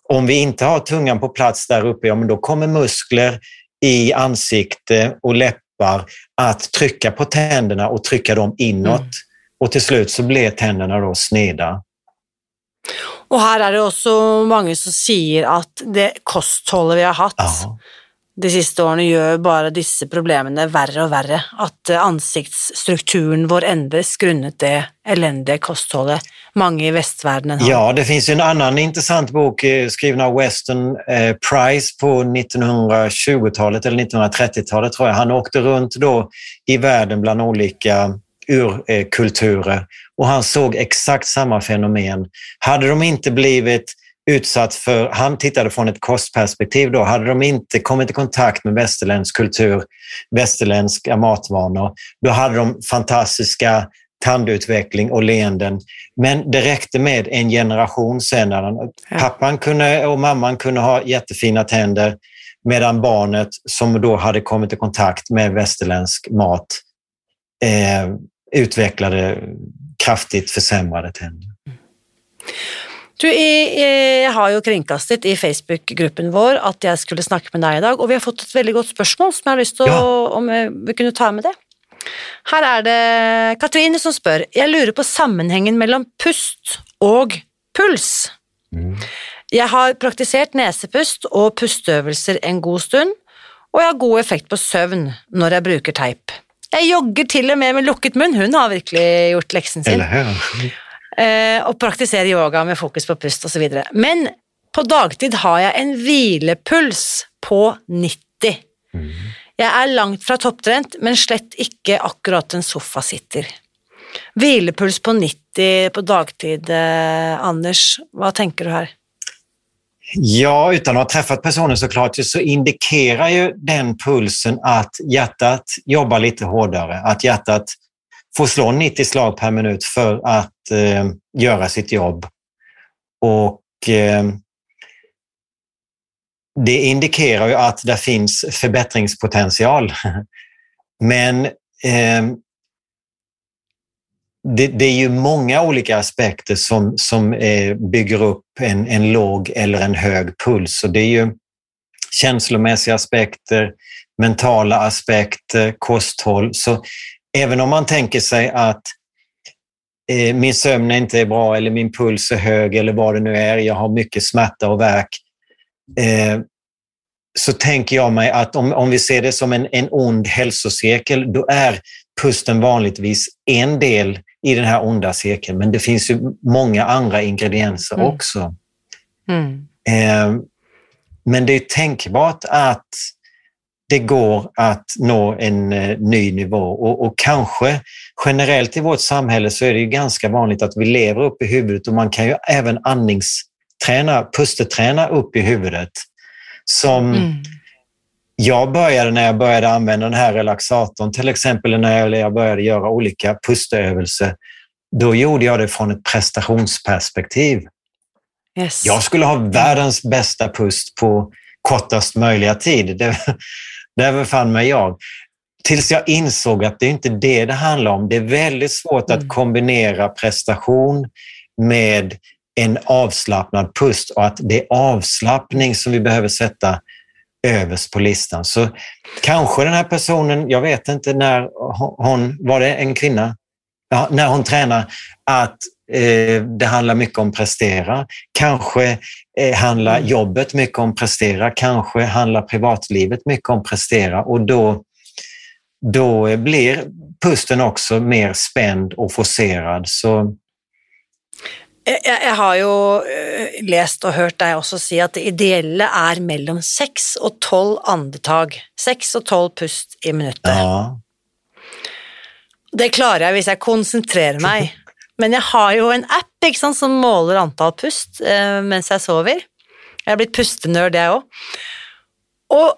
om vi inte har tungan på plats där uppe, ja, men då kommer muskler i ansikte och läppar att trycka på tänderna och trycka dem inåt. Mm. Och till slut så blir tänderna då sneda. Och här är det också många som säger att det kosthållet vi har haft ja de siste årene gjør bare disse problemene verre og verre. At ansiktsstrukturen vår endres grunnet det eländiga kostholdet Många i västvärlden har. Ja, det finns en annan intressant bok eh, skriven av Weston eh, Price på 1920-talet eller 1930-talet tror jag. Han åkte runt då i världen bland olika urkulturer och han såg exakt samma fenomen. Hade de inte blivit utsatt för, han tittade från ett kostperspektiv då, hade de inte kommit i kontakt med västerländsk kultur, västerländska matvanor, då hade de fantastiska tandutveckling och leenden. Men det räckte med en generation senare. Pappan kunde, och mamman kunde ha jättefina tänder medan barnet som då hade kommit i kontakt med västerländsk mat eh, utvecklade kraftigt försämrade tänder. Du, jeg har jo kringkastet i Facebook-gruppen vår at jeg skulle snakke med deg i dag, og vi har fått et veldig godt spørsmål som jeg har lyst til ja. å, om vi kunne ta med det. Her er det Katrine som spør. Jeg lurer på sammenhengen mellom pust og puls. Mm. Jeg har praktisert nesepust og pusteøvelser en god stund, og jeg har god effekt på søvn når jeg bruker teip. Jeg jogger til og med med lukket munn, hun har virkelig gjort leksen sin. Eh, og praktiserer yoga med fokus på pust osv. Men på dagtid har jeg en hvilepuls på 90. Mm. Jeg er langt fra topptrent, men slett ikke akkurat en sofasitter. Hvilepuls på 90 på dagtid, eh, Anders, hva tenker du her? Ja, utan att ha träffat personen såklart, så indikerar ju den pulsen att hjärtat jobbar lite hårdare, att hjärtat får slå 90 slag per minut för att eh, göra sitt jobb. Och eh, det indikerar ju att det finns förbättringspotential. [LAUGHS] Men eh, det, det, är ju många olika aspekter som, som eh, bygger upp en, en låg eller en hög puls. Så det är ju känslomässiga aspekter, mentala aspekter, kosthåll. Så även om man tänker sig att eh, min sömn inte är bra eller min puls är hög eller vad det nu är, jag har mycket smärta och värk, eh, så tänker jag mig att om, om vi ser det som en, en ond hälsocirkel, då är pusten vanligtvis en del i den här onda cirkeln, men det finns ju många andra ingredienser mm. också. Mm. Eh, men det är tänkbart att det går att nå en eh, ny nivå och, och, kanske generellt i vårt samhälle så är det ju ganska vanligt att vi lever upp i huvudet och man kan ju även andningsträna, pusteträna upp i huvudet. Som mm. jag började när jag började använda den här relaxatorn, till exempel när jag började göra olika pusteövelser. Då gjorde jag det från ett prestationsperspektiv. Yes. Jag skulle ha världens bästa pust på kortast möjliga tid. Det, där befann mig jag. Tills jag insåg att det inte är det det handlar om. Det är väldigt svårt mm. att kombinera prestation med en avslappnad pust och att det är avslappning som vi behöver sätta överst på listan. Så kanske den här personen, jag vet inte när hon, var det en kvinna? Ja, när hon tränar, att det handlar mycket om prestera. Kanske eh, handlar mm. jobbet mycket om prestera. Kanske handlar privatlivet mycket om prestera och då, då blir pusten också mer spänd och forcerad. Så jeg, har jo eh, lest og hørt deg også si at det ideelle er mellom seks og tolv andetag. Seks og tolv pust i minuttet. Ja. Det klarer jeg hvis jeg konsentrerer meg. Men jeg har jo en app ikke sant, som måler antall pust eh, mens jeg sover. Jeg er blitt pustenerd, jeg òg. Og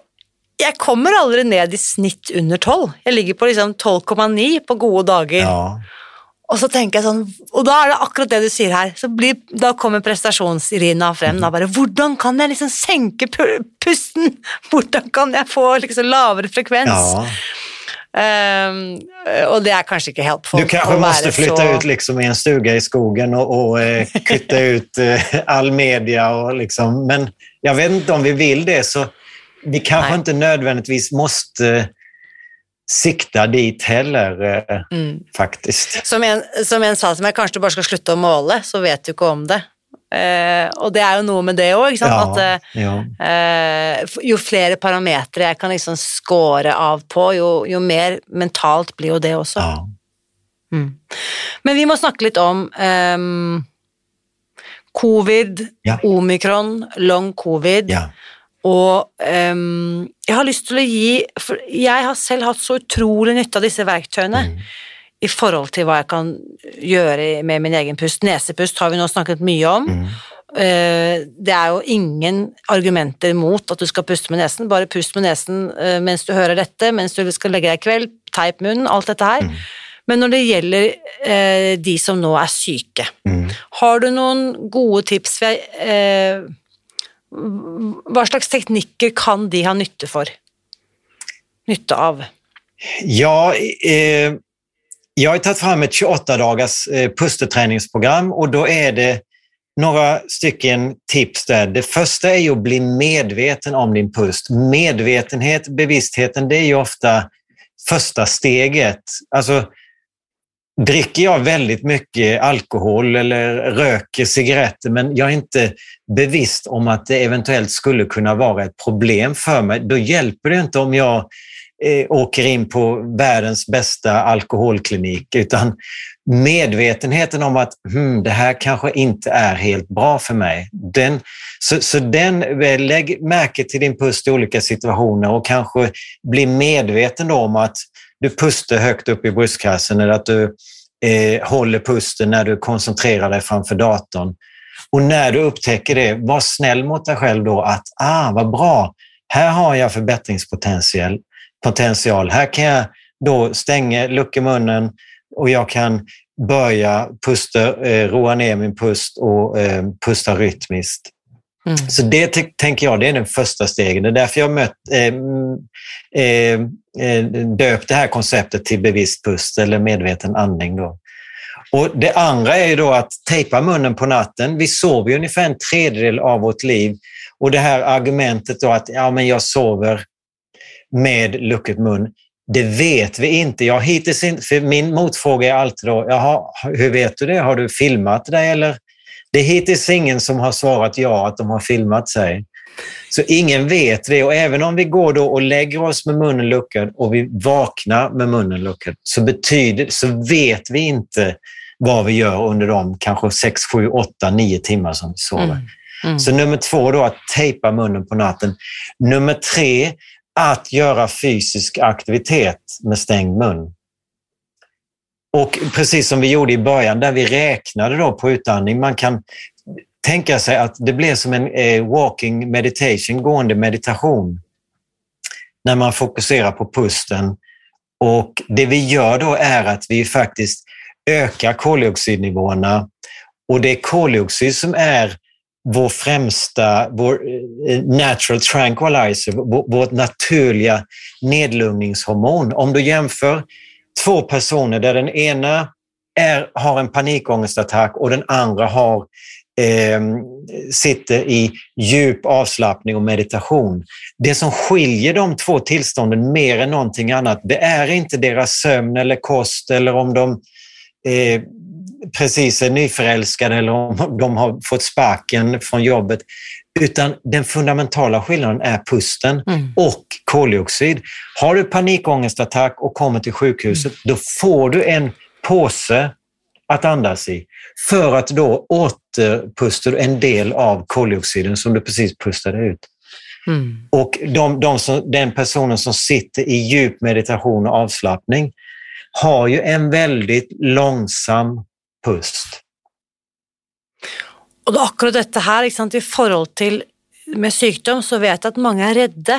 jeg kommer aldri ned i snitt under tolv. Jeg ligger på liksom 12,9 på gode dager. Ja. Og så tenker jeg sånn, og da er det akkurat det du sier her. så blir, Da kommer prestasjons-Irina frem. da bare, Hvordan kan jeg liksom senke pusten? [LAUGHS] Hvordan kan jeg få liksom lavere frekvens? Ja. Um, och det är kanske inte helpful. Du kanske måste flytta så... ut liksom i en stuga i skogen och, och eh, kvitta ut eh, all media. Och liksom. Men jag vet inte om vi vill det, så vi kanske Nej. inte nödvändigtvis måste sikta dit heller, eh, mm. faktiskt. Som en, som en sa till mig, kanske du bara ska sluta måla, så vet du inte om det. Eh, og det er jo noe med det òg. Ja, At eh, f- jo flere parametere jeg kan liksom score av på, jo, jo mer mentalt blir jo det også. ja. Mm. Men vi må snakke litt om ehm, covid, Ja. omikron, long covid. Og ehm, jeg har lyst til å gi For jeg har selv hatt så utrolig nytte av disse verktøyene Mm. I forhold til hva jeg kan gjøre med min egen pust. Nesepust har vi nå snakket mye om. Mm. Eh, det er jo ingen argumenter mot at du skal puste med nesen, bare pust med nesen eh, mens du hører dette, mens du skal legge deg i kveld, teip munnen, alt dette her. Mm. Men når det gjelder eh, de som nå er syke, Mm. har du noen gode tips? Hva slags teknikker kan de ha nytte for? Nytte av? Ja, eh, jag har tagit fram ett 28 dagars eh, pusteträningsprogram och då är det några stycken tips där. Det första är ju att bli medveten om din pust. Medvetenhet, bevisstheten, det är ju ofta första steget. Alltså, dricker jag väldigt mycket alkohol eller röker cigaretter men jag är inte bevisst om att det eventuellt skulle kunna vara ett problem för mig, då hjälper det inte om jag eh, åker in på världens bästa alkoholklinik, utan medvetenheten om att hmm, det här kanske inte är helt bra för mig. Den, så, så den, eh, lägg märke till din pust i olika situationer och kanske bli medveten om att du pustar högt upp i bröstkassen eller att du eh, håller pusten när du koncentrerar dig framför datorn. Och när du upptäcker det, var snäll mot dig själv då att ah, vad bra, här har jag förbättringspotential. Potential. Här kan jag då stänga, lucka munnen och jag kan börja pusta, eh, roa ner min pust och eh, pusta rytmiskt. Mm. Så det tänker jag det är den första stegen. Det är därför jag mött, eh, eh, eh, döpt det här konceptet till bevisst pust eller medveten andning. Då. Och det andra är ju då att tejpa munnen på natten. Vi sover ju ungefär en tredjedel av vårt liv och det här argumentet då att ja, men jag sover med lucket mun. Det vet vi inte. Jag hittills inte för min motfråga är alltid då, jaha, hur vet du det? Har du filmat dig eller? Det är hittills ingen som har svarat ja att de har filmat sig. Så ingen vet det och även om vi går då och lägger oss med munnen luckad och vi vaknar med munnen luckad så betyder så vet vi inte vad vi gör under de kanske 6, 7, 8, 9 timmar som vi sover. Mm. Mm. Så nummer två då att tejpa munnen på natten. Nummer tre, att göra fysisk aktivitet med stängd mun. Och precis som vi gjorde i början där vi räknade då på utandning, man kan tänka sig att det blir som en eh, walking meditation, gående meditation, när man fokuserar på pusten. Och det vi gör då är att vi faktiskt ökar koldioxidnivåerna och det är koldioxid som är vår främsta, vår eh, natural tranquilizer, vårt naturliga nedlugningshormon. Om du jämför två personer där den ena är, har en panikångestattack och den andra har, eh, sitter i djup avslappning och meditation. Det som skiljer de två tillstånden mer än någonting annat, det är inte deras sömn eller kost eller om de eh, precis är nyförälskade eller om de har fått sparken från jobbet. Utan den fundamentala skillnaden är pusten Mm. och koldioxid. Har du panikångestattack och kommer till sjukhuset, då får du en påse att andas i för att då återpustar du en del av koldioxiden som du precis pustade ut. Mm. Och de, de som, den personen som sitter i djup meditation och avslappning har ju en väldigt långsam pust. Og det akkurat dette her, sant, i forhold til med sykdom, så vet jeg at mange er redde.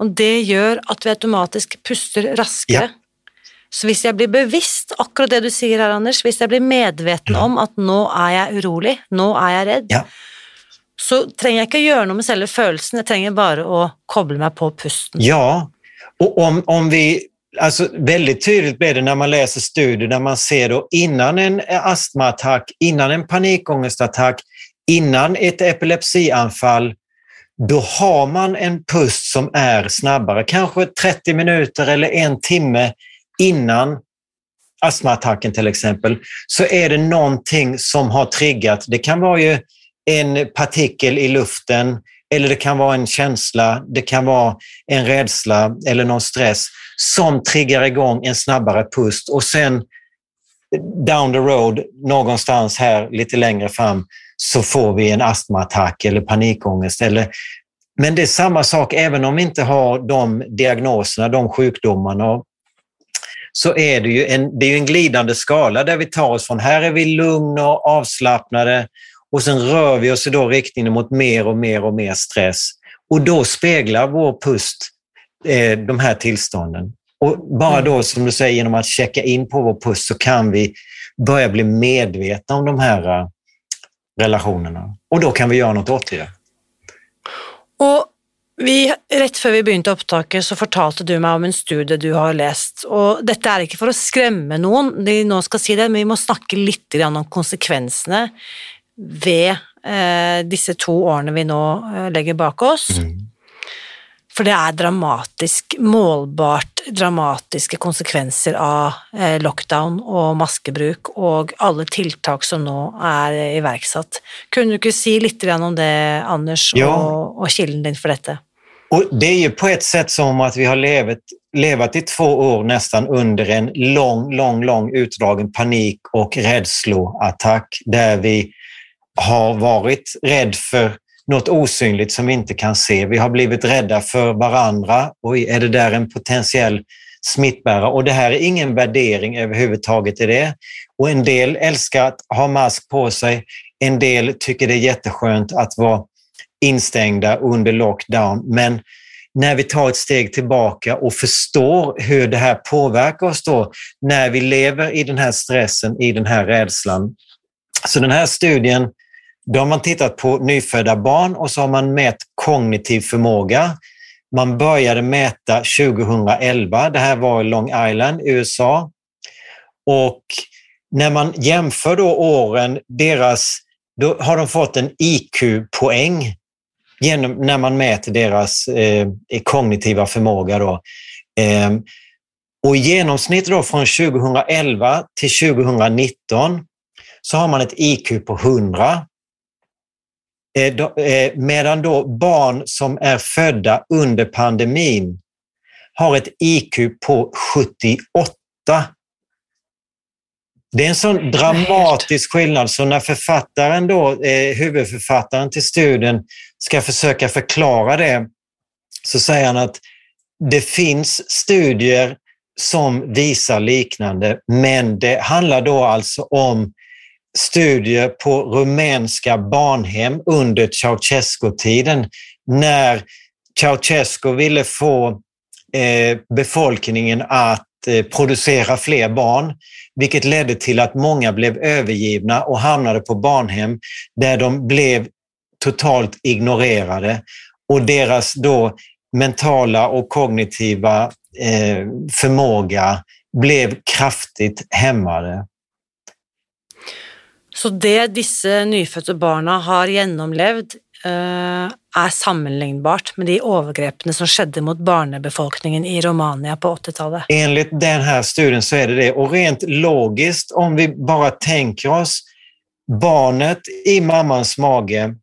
Og det gjør at vi automatisk puster raskere. Så hvis jeg blir bevisst, akkurat det du sier her, Anders, hvis jeg blir medveten Ja. om at nå er jeg urolig, nå er jeg redd, Ja. så trenger jeg ikke å gjøre noe med selve følelsen, jeg trenger bare å koble meg på pusten. Ja, och om, om vi... Alltså väldigt tydligt blir det när man läser studier där man ser då innan en astmaattack, innan en panikångestattack, innan ett epilepsianfall, då har man en pust som är snabbare, kanske 30 minuter eller en timme innan astmaattacken till exempel, så är det någonting som har triggat. Det kan vara ju en partikel i luften, eller det kan vara en känsla, det kan vara en rädsla eller någon stress som triggar igång en snabbare pust och sen down the road, någonstans här lite längre fram, så får vi en astmaattack eller panikångest. Eller, men det är samma sak även om vi inte har de diagnoserna, de sjukdomarna. Så är det ju en, det är en glidande skala där vi tar oss från här är vi lugna och avslappnade och sen rör vi oss i då riktningen mot mer och mer och mer stress. Och då speglar vår pust eh, de här tillstånden. Och bara då, som du säger, genom att checka in på vår pust så kan vi börja bli medvetna om de här uh, relationerna. Och då kan vi göra något åt det. Och vi, rett før vi begynte opptaket, så fortalte du meg om en studie du har lest. og Dette er ikke for å skremme noen, de nå skal si det, men vi må snakke litt om konsekvensene ved eh, disse to årene vi nå eh, legger bak oss. Mm. For det er dramatisk, målbart dramatiske konsekvenser av eh, lockdown og maskebruk og alle tiltak som nå er iverksatt. Kunne du ikke si litt om det, Anders, ja. og, och kilden din för detta? Och det är ju på ett sätt som att vi har levat, levat i två år nästan under en lång, lång, lång utdragen panik och rädsloattack där vi har varit rädd för något osynligt som vi inte kan se. Vi har blivit rädda för varandra. och är det där en potentiell smittbärare? Och det här är ingen värdering överhuvudtaget i det. Och en del älskar att ha mask på sig. En del tycker det är jätteskönt att vara instängda under lockdown. Men när vi tar ett steg tillbaka och förstår hur det här påverkar oss då, när vi lever i den här stressen, i den här rädslan. Så den här studien då har man tittat på nyfödda barn och så har man mätt kognitiv förmåga. Man började mäta 2011. Det här var i Long Island, USA. Och när man jämför då åren, deras, då har de fått en IQ-poäng genom, när man mäter deras eh, kognitiva förmåga. Då. Eh, och I genomsnitt då från 2011 till 2019 så har man ett IQ på 100 medan då barn som är födda under pandemin har ett IQ på 78. Det är en sån dramatisk skillnad, så när författaren då, eh, huvudförfattaren till studien ska försöka förklara det, så säger han att det finns studier som visar liknande, men det handlar då alltså om studier på rumänska barnhem under Ceausescu-tiden när Ceausescu ville få eh, befolkningen att eh, producera fler barn, vilket ledde till att många blev övergivna och hamnade på barnhem där de blev totalt ignorerade och deras då mentala och kognitiva eh, förmåga blev kraftigt hämmade. Så det disse nyfødte barna har gjennomlevd, eh, er sammenlignbart med de overgrepene som skjedde mot barnebefolkningen i Romania på 80-talet? Enligt den här studien så är det det. Och rent logiskt, om vi bara tänker oss barnet i mammans mage,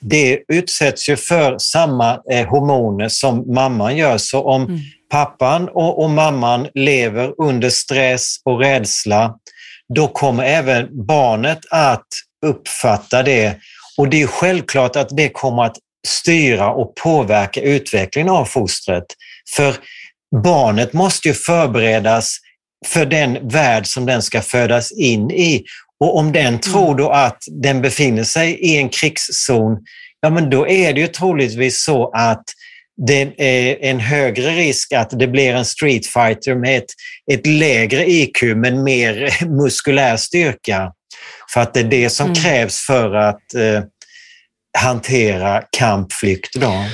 det utsätts ju för samma eh, hormoner som mamman gör. Så om mm. pappan och, och mamman lever under stress och rädsla då kommer även barnet att uppfatta det. Och det är självklart att det kommer att styra och påverka utvecklingen av fostret. För barnet måste ju förberedas för den värld som den ska födas in i. Och om den mm. tror då att den befinner sig i en krigszon, ja men då är det ju troligtvis så att det är en högre risk att det blir en street fighter med ett, ett lägre IQ men mer [LAUGHS] muskulär styrka. För att det är det som mm. krävs för att eh, hantera kampflykt. Då.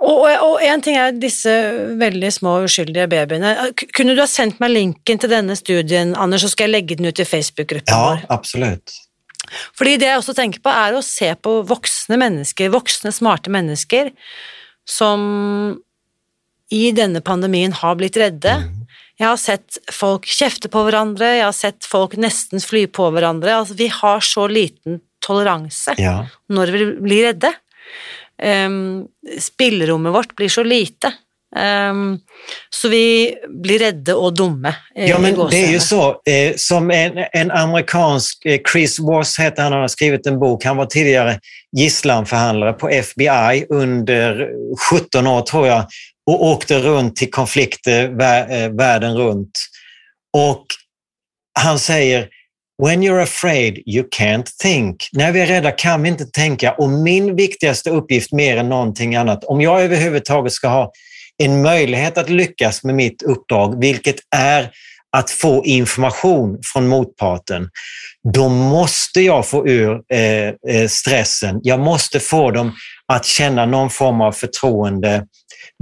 Och, och, en ting är dessa väldigt små oskyldiga babyerna. Kunde du ha sänt mig länken till denna studien, annars så ska jag lägga den ut i Facebookgruppen Ja, absolut. För det jag också tänker på är att se på vuxna människor, vuxna smarta människor som i denne pandemien har blitt redde. Mm. Jeg har sett folk kjefte på hverandre, jeg har sett folk nesten fly på hverandre. Altså, vi har så liten toleranse Ja. når vi blir redde. Um, spillerommet vårt blir så lite. Um, så vi blir redde og dumme. eh, Ja, men det är ju så. Eh, som en, en amerikansk, eh, Chris Voss heter han, han har skrivit en bok. Han var tidigare gisslanförhandlare på FBI under 17 år tror jag och åkte runt till konflikter vä- världen runt. Och han säger When you're afraid you can't think. När vi är rädda kan vi inte tänka och min viktigaste uppgift mer än någonting annat, om jag överhuvudtaget ska ha en möjlighet att lyckas med mitt uppdrag, vilket är att få information från motparten, då måste jag få ur eh, eh, stressen. Jag måste få dem att känna någon form av förtroende,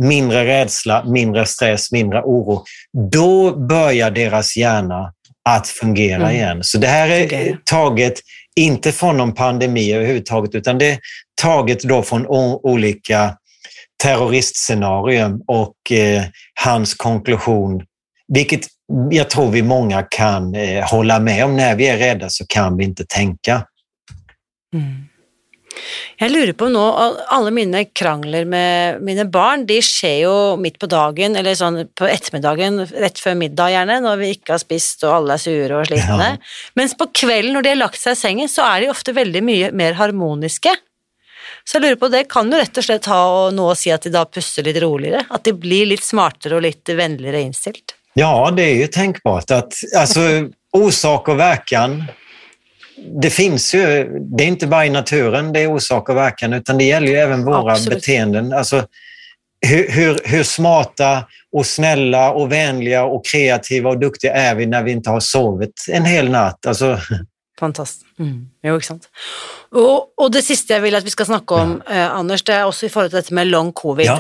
mindre rädsla, mindre stress, mindre oro. Då börjar deras hjärna att fungera Mm. igen. Så det här är taget inte från någon pandemi överhuvudtaget, utan det är taget då från olika terroristscenarium och eh, hans konklusion, vilket jag tror vi många kan eh, hålla med om. När vi är rädda så kan vi inte tänka. Mm. Jeg lurer på nå, alle mine krangler med mine barn, de skjer jo midt på dagen, eller sånn på ettermiddagen, rett før middag gjerne, når vi ikke har spist og alle er sure og slitne. Ja. Mens på kvelden når de har lagt seg i sengen, så er de ofte veldig mye mer harmoniske. Så jeg lurer på, det kan jo rett og slett ha å si at de da puster litt roligere, at de blir litt smartere og litt vennligere innstilt. Ja, det är ju tänkbart att alltså, orsak och verkan, det finns ju, det är inte bara i naturen det är orsak och verkan, utan det gäller ju även våra Absolut. beteenden. Alltså, hur, hur, hur smarta och snälla och vänliga och kreativa och duktiga är vi när vi inte har sovit en hel natt? Alltså, Fantastisk. Mm. Jo, ikke sant. Og, og det siste jeg vil at vi skal snakke om, eh, Anders, det er også i forhold til dette med long covid. Ja.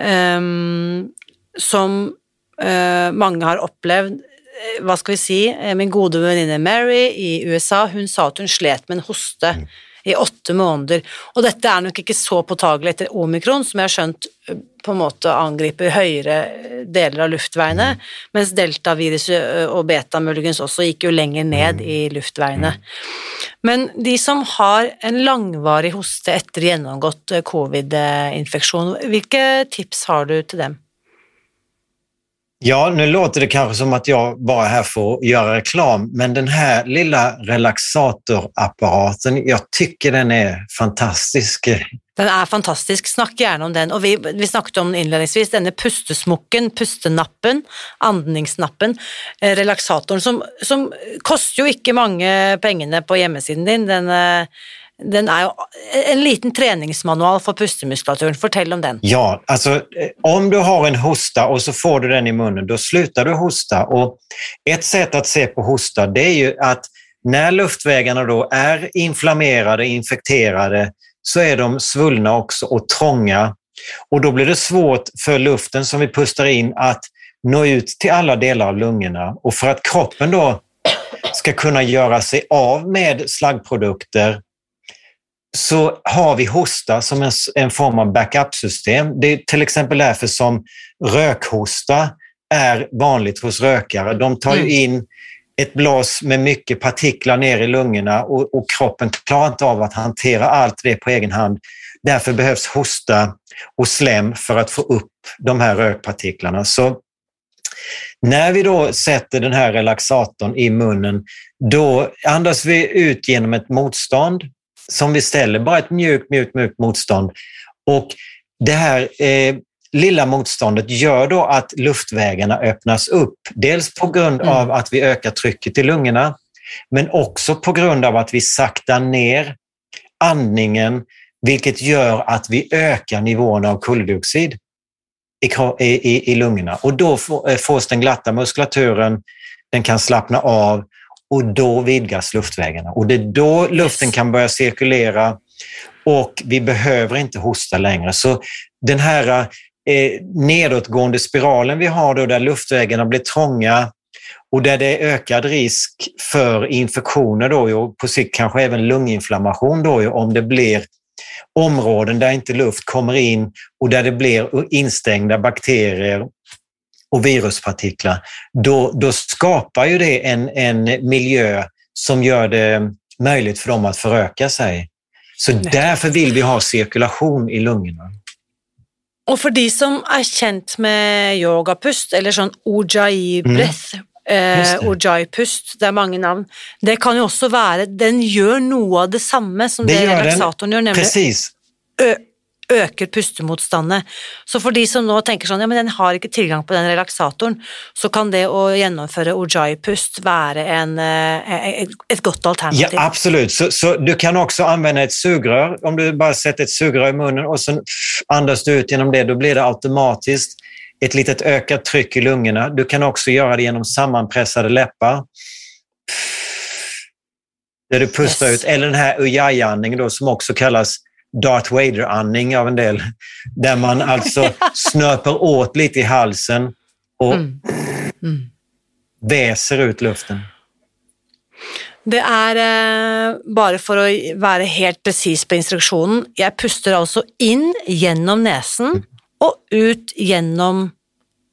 Ehm, som eh, mange har opplevd. Eh, Hva skal vi si? Eh, Min gode venninne Mary i USA, hun sa at hun slet med en hoste i åtte måneder. Og dette er nok ikke så påtagelig etter omikron, som jeg har skjønt eh, på en måte angriper høyere eh, deler av luftveiene, mens deltaviruset eh, og beta muligens også gikk jo lenger ned i luftveiene. Men de som har en langvarig hoste etter gjennomgått eh, covid-infeksjon, hvilke tips har du til dem? Ja, nu låter det kanske som att jag bara är här för att göra reklam, men den här lilla relaxatorapparaten, jag tycker den är fantastisk. Den är fantastisk, snakk gärna om den. Och vi, vi snackade om den här denne pustesmokken, pustenappen, andningsnappen, eh, relaxatorn, som, som koster ju inte många pengene på hemsidan. din. Den, eh, den är ju en liten träningsmanual för pustemuskulaturen. Fortell om den. Ja, alltså eh, om du har en hosta och så får du den i munnen, då slutar du hosta. Och ett sätt att se på hosta, det är ju att när luftvägarna då är inflammerade, infekterade, så är de svullna också och trånga. Och då blir det svårt för luften som vi pustar in att nå ut till alla delar av lungorna. Och för att kroppen då ska kunna göra sig av med slaggprodukter så har vi hosta som en, en form av backup-system. Det är till exempel därför som rökhosta är vanligt hos rökare. De tar ju Mm. in ett blås med mycket partiklar ner i lungorna och, och kroppen klarar inte av att hantera allt det på egen hand. Därför behövs hosta och slem för att få upp de här rökpartiklarna. Så när vi då sätter den här relaxatorn i munnen, då andas vi ut genom ett motstånd som vi ställer, bara ett mjukt, mjukt, mjukt motstånd. Och det här eh, lilla motståndet gör då att luftvägarna öppnas upp. Dels på grund Mm. av att vi ökar trycket i lungorna, men också på grund av att vi saktar ner andningen, vilket gör att vi ökar nivåerna av koldioxid i, i, i, lungorna. Och då får- eh, fås den glatta muskulaturen, den kan slappna av och då vidgas luftvägarna. Och det är då luften kan börja cirkulera och vi behöver inte hosta längre. Så den här eh, nedåtgående spiralen vi har då där luftvägarna blir trånga och där det är ökad risk för infektioner då och på sikt kanske även lunginflammation då om det blir områden där inte luft kommer in och där det blir instängda bakterier och viruspartiklar, då, då skapar ju det en, en miljö som gör det möjligt för dem att föröka sig. Så Nej. därför vill vi ha cirkulation i lungorna. Och för de som är känt med yogapust eller sån ujjayi breath, mm. Eh, Ojai-pust, det är många namn. Det kan ju också vara, den gör något av detsamma som det, det relaxatorn gör, nämligen Precis øker pustemotstanden. Så for de som nå tenker sånn, ja, men den har ikke tilgang på den relaksatoren, så kan det å gjennomføre ojai-pust være en, eh, ett gott alternativ. Ja, absolut. Så, så, du kan också använda ett sugrör. Om du bara sätter ett sugrör i munnen och sen andas du ut genom det, då blir det automatiskt ett litet ökat tryck i lungorna. Du kan också göra det genom sammanpressade läppar. Där du pustar yes. ut, eller den här ujjayi-andningen som också kallas Darth Vader-andning av en del, där man [LAUGHS] alltså snöper åt lite i halsen och mm. Mm. väser ut luften. Det är eh, bara för att vara helt precis på instruktionen. Jag pustar alltså in genom näsan mm. och ut genom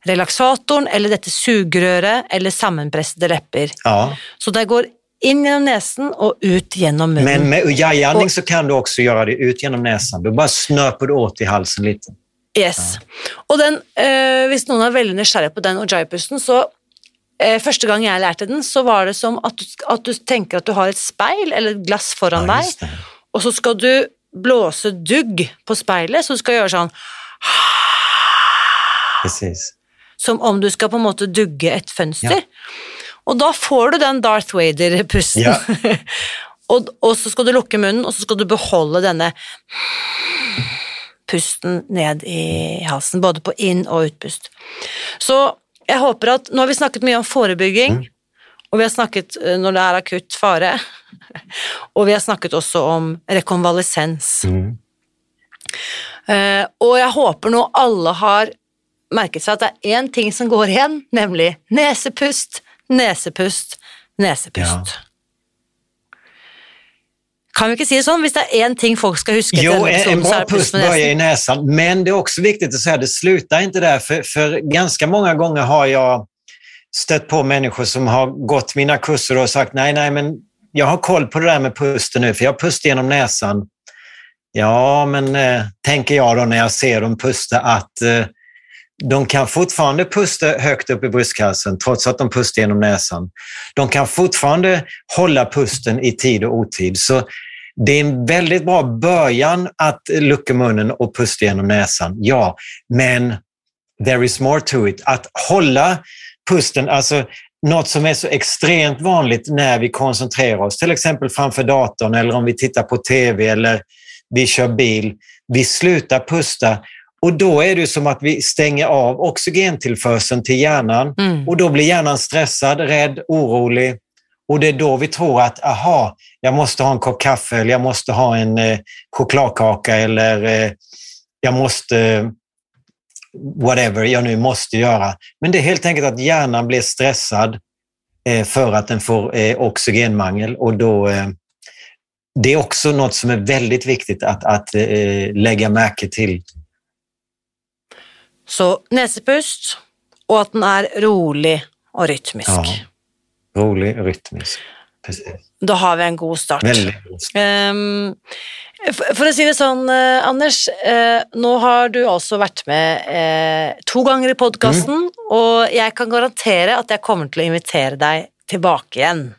relaxatorn eller detta sugröret eller sammanpressade läppar. Ja. Så det går in genom näsan och ut genom munnen. Men med ujjayi så kan du också göra det ut genom näsan. Du bara snöper du åt i halsen lite. Yes. Ja. Och den, eh, hvis någon är väldigt nyfiken på den ujjayi-pusten, så eh, första gången jag lärde den så var det som att du, att du tänker att du har ett spegel eller ett glas föran ja, dig och så ska du blåsa dugg på speglet, så du ska göra sån Precis. Som om du ska på något sätt dugga ett fönster. Ja. Och då får du den Darth Vader-pusten. Ja. [LAUGHS] och, och, så ska du lukke munnen, och så ska du behålla denna pusten ned i halsen, både på in- och utpust. Så jag hoppas att, nu har vi snackat mycket om förebygging, mm. och vi har snackat eh, när det är akut fara, [LAUGHS] och vi har snackat också om rekonvalescens. Mm. Uh, och jag hoppas nog alla har märkt sig att det är en ting som går igen, nämligen näsepust, näsepust, näsepust. Ja. Kan vi inte säga så? Om det är en ting folk ska huska? Jo, en, en bra pust börjar i näsan, men det är också viktigt att säga att det slutar inte där, för, för ganska många gånger har jag stött på människor som har gått mina kurser och sagt nej, nej, men jag har koll på det där med pusten nu, för jag pustar genom näsan. Ja, men eh, tänker jag då när jag ser dem pusta att eh, de kan fortfarande pusta högt upp i bröstkassen trots att de pustar genom näsan. De kan fortfarande hålla pusten i tid och otid. Så det är en väldigt bra början att lucka munnen och pusta genom näsan, ja. Men there is more to it. Att hålla pusten, alltså något som är så extremt vanligt när vi koncentrerar oss, till exempel framför datorn eller om vi tittar på TV eller vi kör bil. Vi slutar pusta och då är det som att vi stänger av oxygentillförseln till hjärnan mm. och då blir hjärnan stressad, rädd, orolig. Och det är då vi tror att, aha, jag måste ha en kopp kaffe eller jag måste ha en eh, chokladkaka eller eh, jag måste whatever jag nu måste göra. Men det är helt enkelt att hjärnan blir stressad eh, för att den får eh, oxygenmangel och då eh, det är också något som är väldigt viktigt att, att eh, lägga märke till så näsepust och att den är rolig och rytmisk. Ja, rolig och rytmisk. Precis. Då har vi en god start. God start. Um, för att säga det så, uh, Anders, uh, nu har du alltså varit med uh, två gånger i podcasten mm. och jag kan garantera att jag kommer att invitera dig tillbaka igen.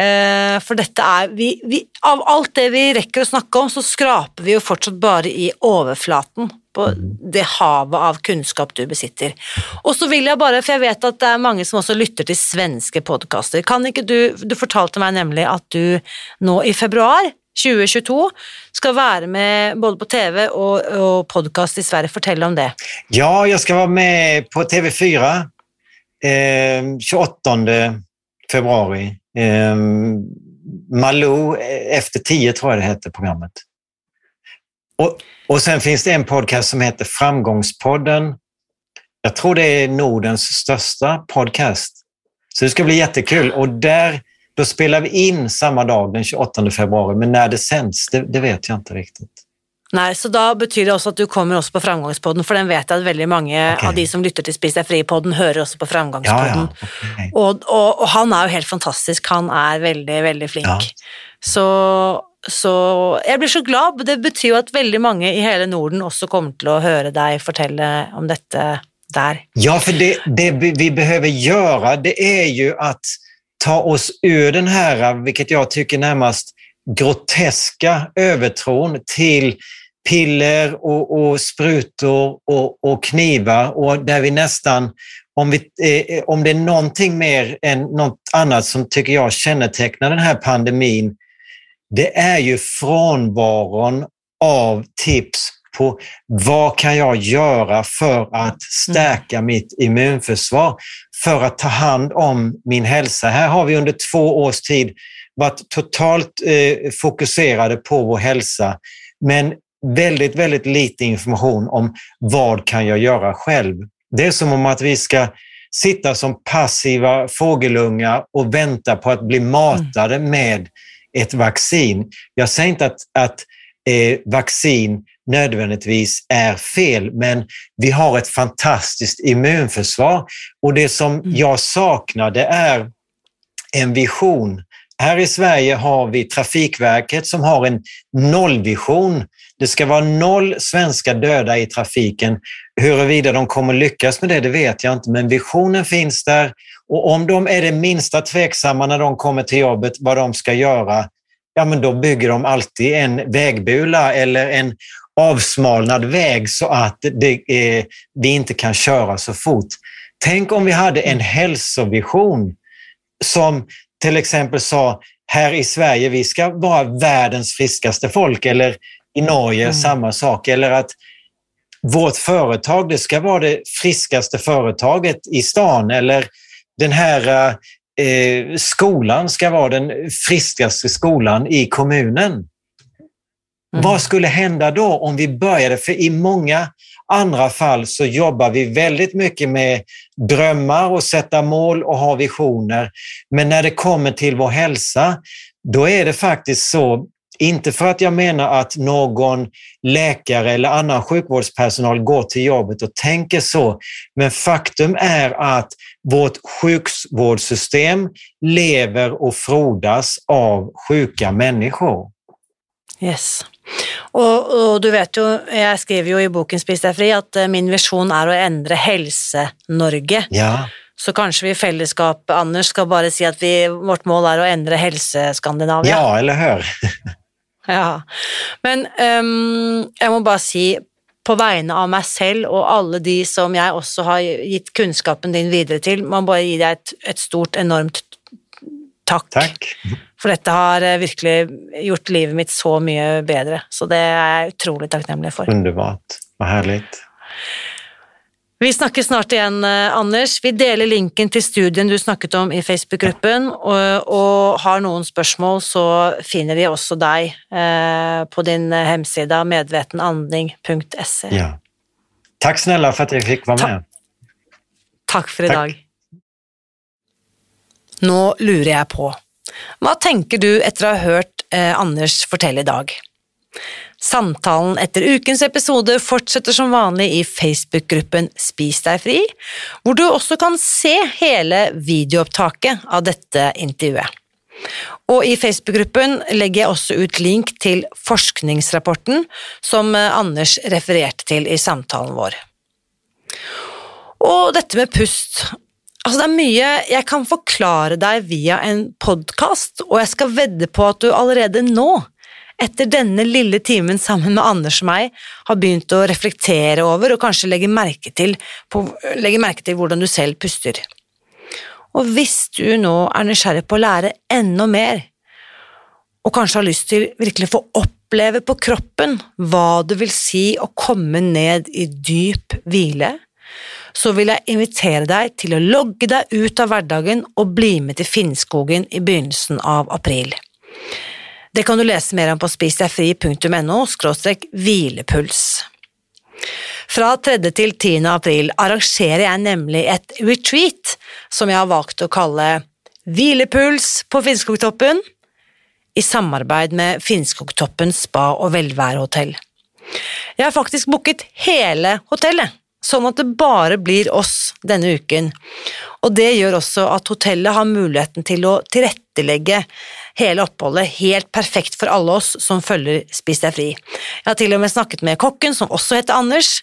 Uh, för detta är, vi, vi, av allt det vi räcker att snacka om så skrapar vi ju fortsatt bara i överflaten på det havet av kunskap du besitter. Och så vill jag bara, för jag vet att det är många som också lyssnar till svenska podcaster, kan inte du, du fortalte mig nämligen att du nu i februari 2022 ska vara med både på tv och, och podcast i Sverige. Fortell om det. Ja, jag ska vara med på TV4 eh, 28 februari. Eh, Malou efter tio tror jag det hette programmet. Och, och sen finns det en podcast som heter Framgångspodden. Jag tror det är Nordens största podcast. Så det ska bli jättekul. Och där, då spelar vi in samma dag, den 28 februari, men när det sänds, det, det vet jag inte riktigt. Nei, så da betyr det også at du kommer også på Framgangspodden, for den vet jeg at veldig mange Ok. av de som lytter til Spis fri-podden, hører også på Ja, Framgangspodden. ja. ok. Og, og, og han er jo helt fantastisk, han er veldig, veldig flink. Ja. Så, så jeg blir så glad, det betyr jo at veldig mange i hele Norden også kommer til å høre deg fortelle om dette der. Ja, för det, det vi vi behöver göra det är ju att ta oss ur den här, vilket jag tycker närmast groteska övertron till piller och, och sprutor och, och knivar och där vi nästan, om, vi, eh, om det är någonting mer än något annat som tycker jag kännetecknar den här pandemin, det är ju frånvaron av tips på vad kan jag göra för att stärka mitt immunförsvar, för att ta hand om min hälsa. Här har vi under två års tid varit totalt eh, fokuserade på vår hälsa, men väldigt, väldigt lite information om vad kan jag göra själv. Det är som om att vi ska sitta som passiva fågelungar och vänta på att bli matade med ett vaccin. Jag säger inte att, att eh, vaccin nödvändigtvis är fel, men vi har ett fantastiskt immunförsvar och det som jag saknar det är en vision. Här i Sverige har vi Trafikverket som har en nollvision. Det ska vara noll svenska döda i trafiken. Huruvida de kommer lyckas med det, det vet jag inte, men visionen finns där. Och om de är det minsta tveksamma när de kommer till jobbet vad de ska göra, ja men då bygger de alltid en vägbula eller en avsmalnad väg så att det, eh, vi inte kan köra så fort. Tänk om vi hade en hälsovision som till exempel sa här i Sverige, vi ska vara världens friskaste folk eller i Norge Mm. samma sak. Eller att vårt företag, det ska vara det friskaste företaget i stan eller den här eh, skolan ska vara den friskaste skolan i kommunen. Mm. Vad skulle hända då om vi började? För i många andra fall så jobbar vi väldigt mycket med drömmar och sätta mål och ha visioner. Men när det kommer till vår hälsa, då är det faktiskt så, inte för att jag menar att någon läkare eller annan sjukvårdspersonal går till jobbet och tänker så, men faktum är att vårt sjukvårdssystem lever och frodas av sjuka människor. Yes. Og, og du vet jo, jeg skriver jo i boken Spis deg fri at eh, min visjon er å endre Helse-Norge. Ja, Så kanskje vi i fellesskap, Anders, skal bare si at vi, vårt mål er å endre Helse-Skandinavia. ja eller hur? [LAUGHS] [LAUGHS] Ja. Men ehm, jeg må bare si på vegne av meg selv og alle de som jeg også har gitt kunnskapen din videre til, må bare gi deg et, et stort, enormt takk. Tack. For dette har eh, virkelig gjort livet mitt så mye bedre. Så det er jeg utrolig takknemlig for. Underbart. Vad härligt. Vi snakkes snart igjen, eh, Anders. Vi deler linken til studien du snakket om i Facebook-gruppen, og, og har noen spørsmål, så finner de også deg eh, på din hemsida medvetenandning.se. Ja. Tack snälla för att jag fick vara Ta- med. Takk for i Takk. dag. Nå lurer jeg på, hva tenker du etter å ha hørt eh, Anders fortelle i dag? Samtalen etter ukens episode fortsetter som vanlig i Facebook-gruppen Spis deg fri, hvor du også kan se hele videoopptaket av dette intervjuet. Og i Facebook-gruppen legger jeg også ut link til forskningsrapporten som eh, Anders refererte til i samtalen vår. Og dette med pust Altså, det er mye jeg kan forklare deg via en podkast, og jeg skal vedde på at du allerede nå, etter denne lille timen sammen med Anders og meg, har begynt å reflektere over og kanskje legge merke til, på, legge merke til hvordan du selv puster. Og hvis du nå er nysgjerrig på å lære enda mer, og kanskje har lyst til virkelig få oppleve på kroppen hva det vil si å komme ned i dyp hvile, så vil jeg invitere deg til å logge deg ut av hverdagen og bli med til Finnskogen i begynnelsen av april. Det kan du läsa mer om på spisdegfri.no hvilepuls. Fra 3. till 10. april arrangerar jag nämligen ett retreat som jag har valt att kalla Hvilepuls på Finnskogtoppen, i samarbete med Finnskogtoppen spa och velværehotell. Jag har faktiskt bokat hela hotellet, så att det bara blir oss denna uken. Og det gjør også at hotellet har muligheten til å tilrettelegge hele oppholdet helt perfekt for alle oss som følger Spis deg fri. Jeg har til og med snakket med kokken, som også heter Anders,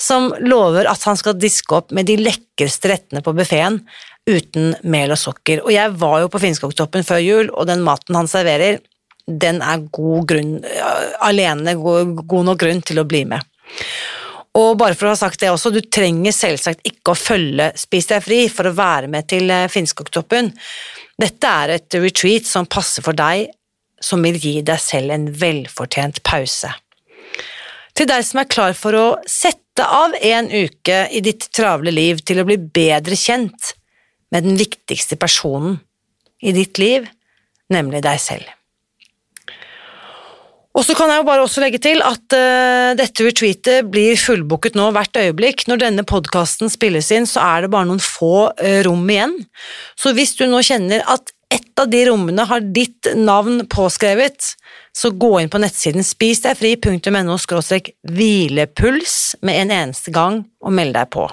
som lover at han skal diske opp med de lekreste rettene på buffeen uten mel og sukker. Og jeg var jo på Finnskogtoppen før jul, og den maten han serverer, den er god grunn, eh, alene god, god nok grunn til å bli med. Og bare for å ha sagt det også, du trenger selvsagt ikke å følge Spis deg fri for å være med til eh, Finnskogtoppen. Dette er et retreat som passer for deg, som vil gi deg selv en velfortjent pause. Til deg som er klar for å sette av en uke i ditt travle liv til å bli bedre kjent med den viktigste personen i ditt liv, nemlig deg selv. Og så kan jeg jo bare også legge til at uh, dette retreatet blir fullbooket nå hvert øyeblikk. Når denne podkasten spilles inn, så er det bare noen få uh, rom igjen. Så hvis du nå kjenner at ett av de rommene har ditt navn påskrevet, så gå inn på nettsiden spisdegfri.no hvilepuls med en eneste gang og meld deg på.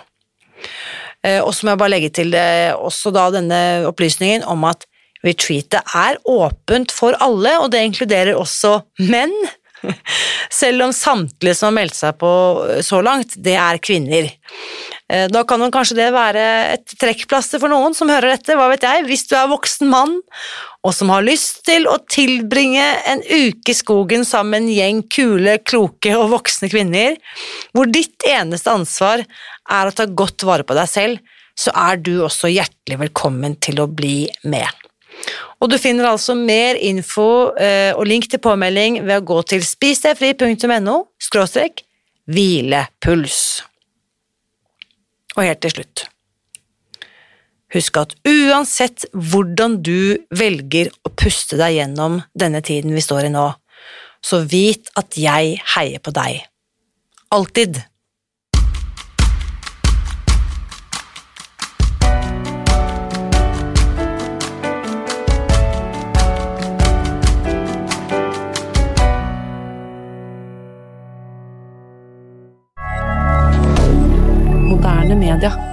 Uh, og så må jeg bare legge til det, også da denne opplysningen om at Retreatet er åpent for alle, og det inkluderer også menn. [LAUGHS] Selv om samtlige som har meldt seg på så langt, det er kvinner. Eh, da kan kanskje det være et trekkplaster for noen som hører dette, hva vet jeg, hvis du er voksen mann og som har lyst til å tilbringe en uke i skogen sammen med en gjeng kule, kloke og voksne kvinner, hvor ditt eneste ansvar er å ta godt vare på deg selv, så er du også hjertelig velkommen til å bli med. Og du finner altså mer info eh, og link til påmelding ved å gå til spisdegfri.no skråstrek hvilepuls. Og helt til slutt Husk at uansett hvordan du velger å puste deg gjennom denne tiden vi står i nå, så vit at jeg heier på deg. Alltid. commentaire.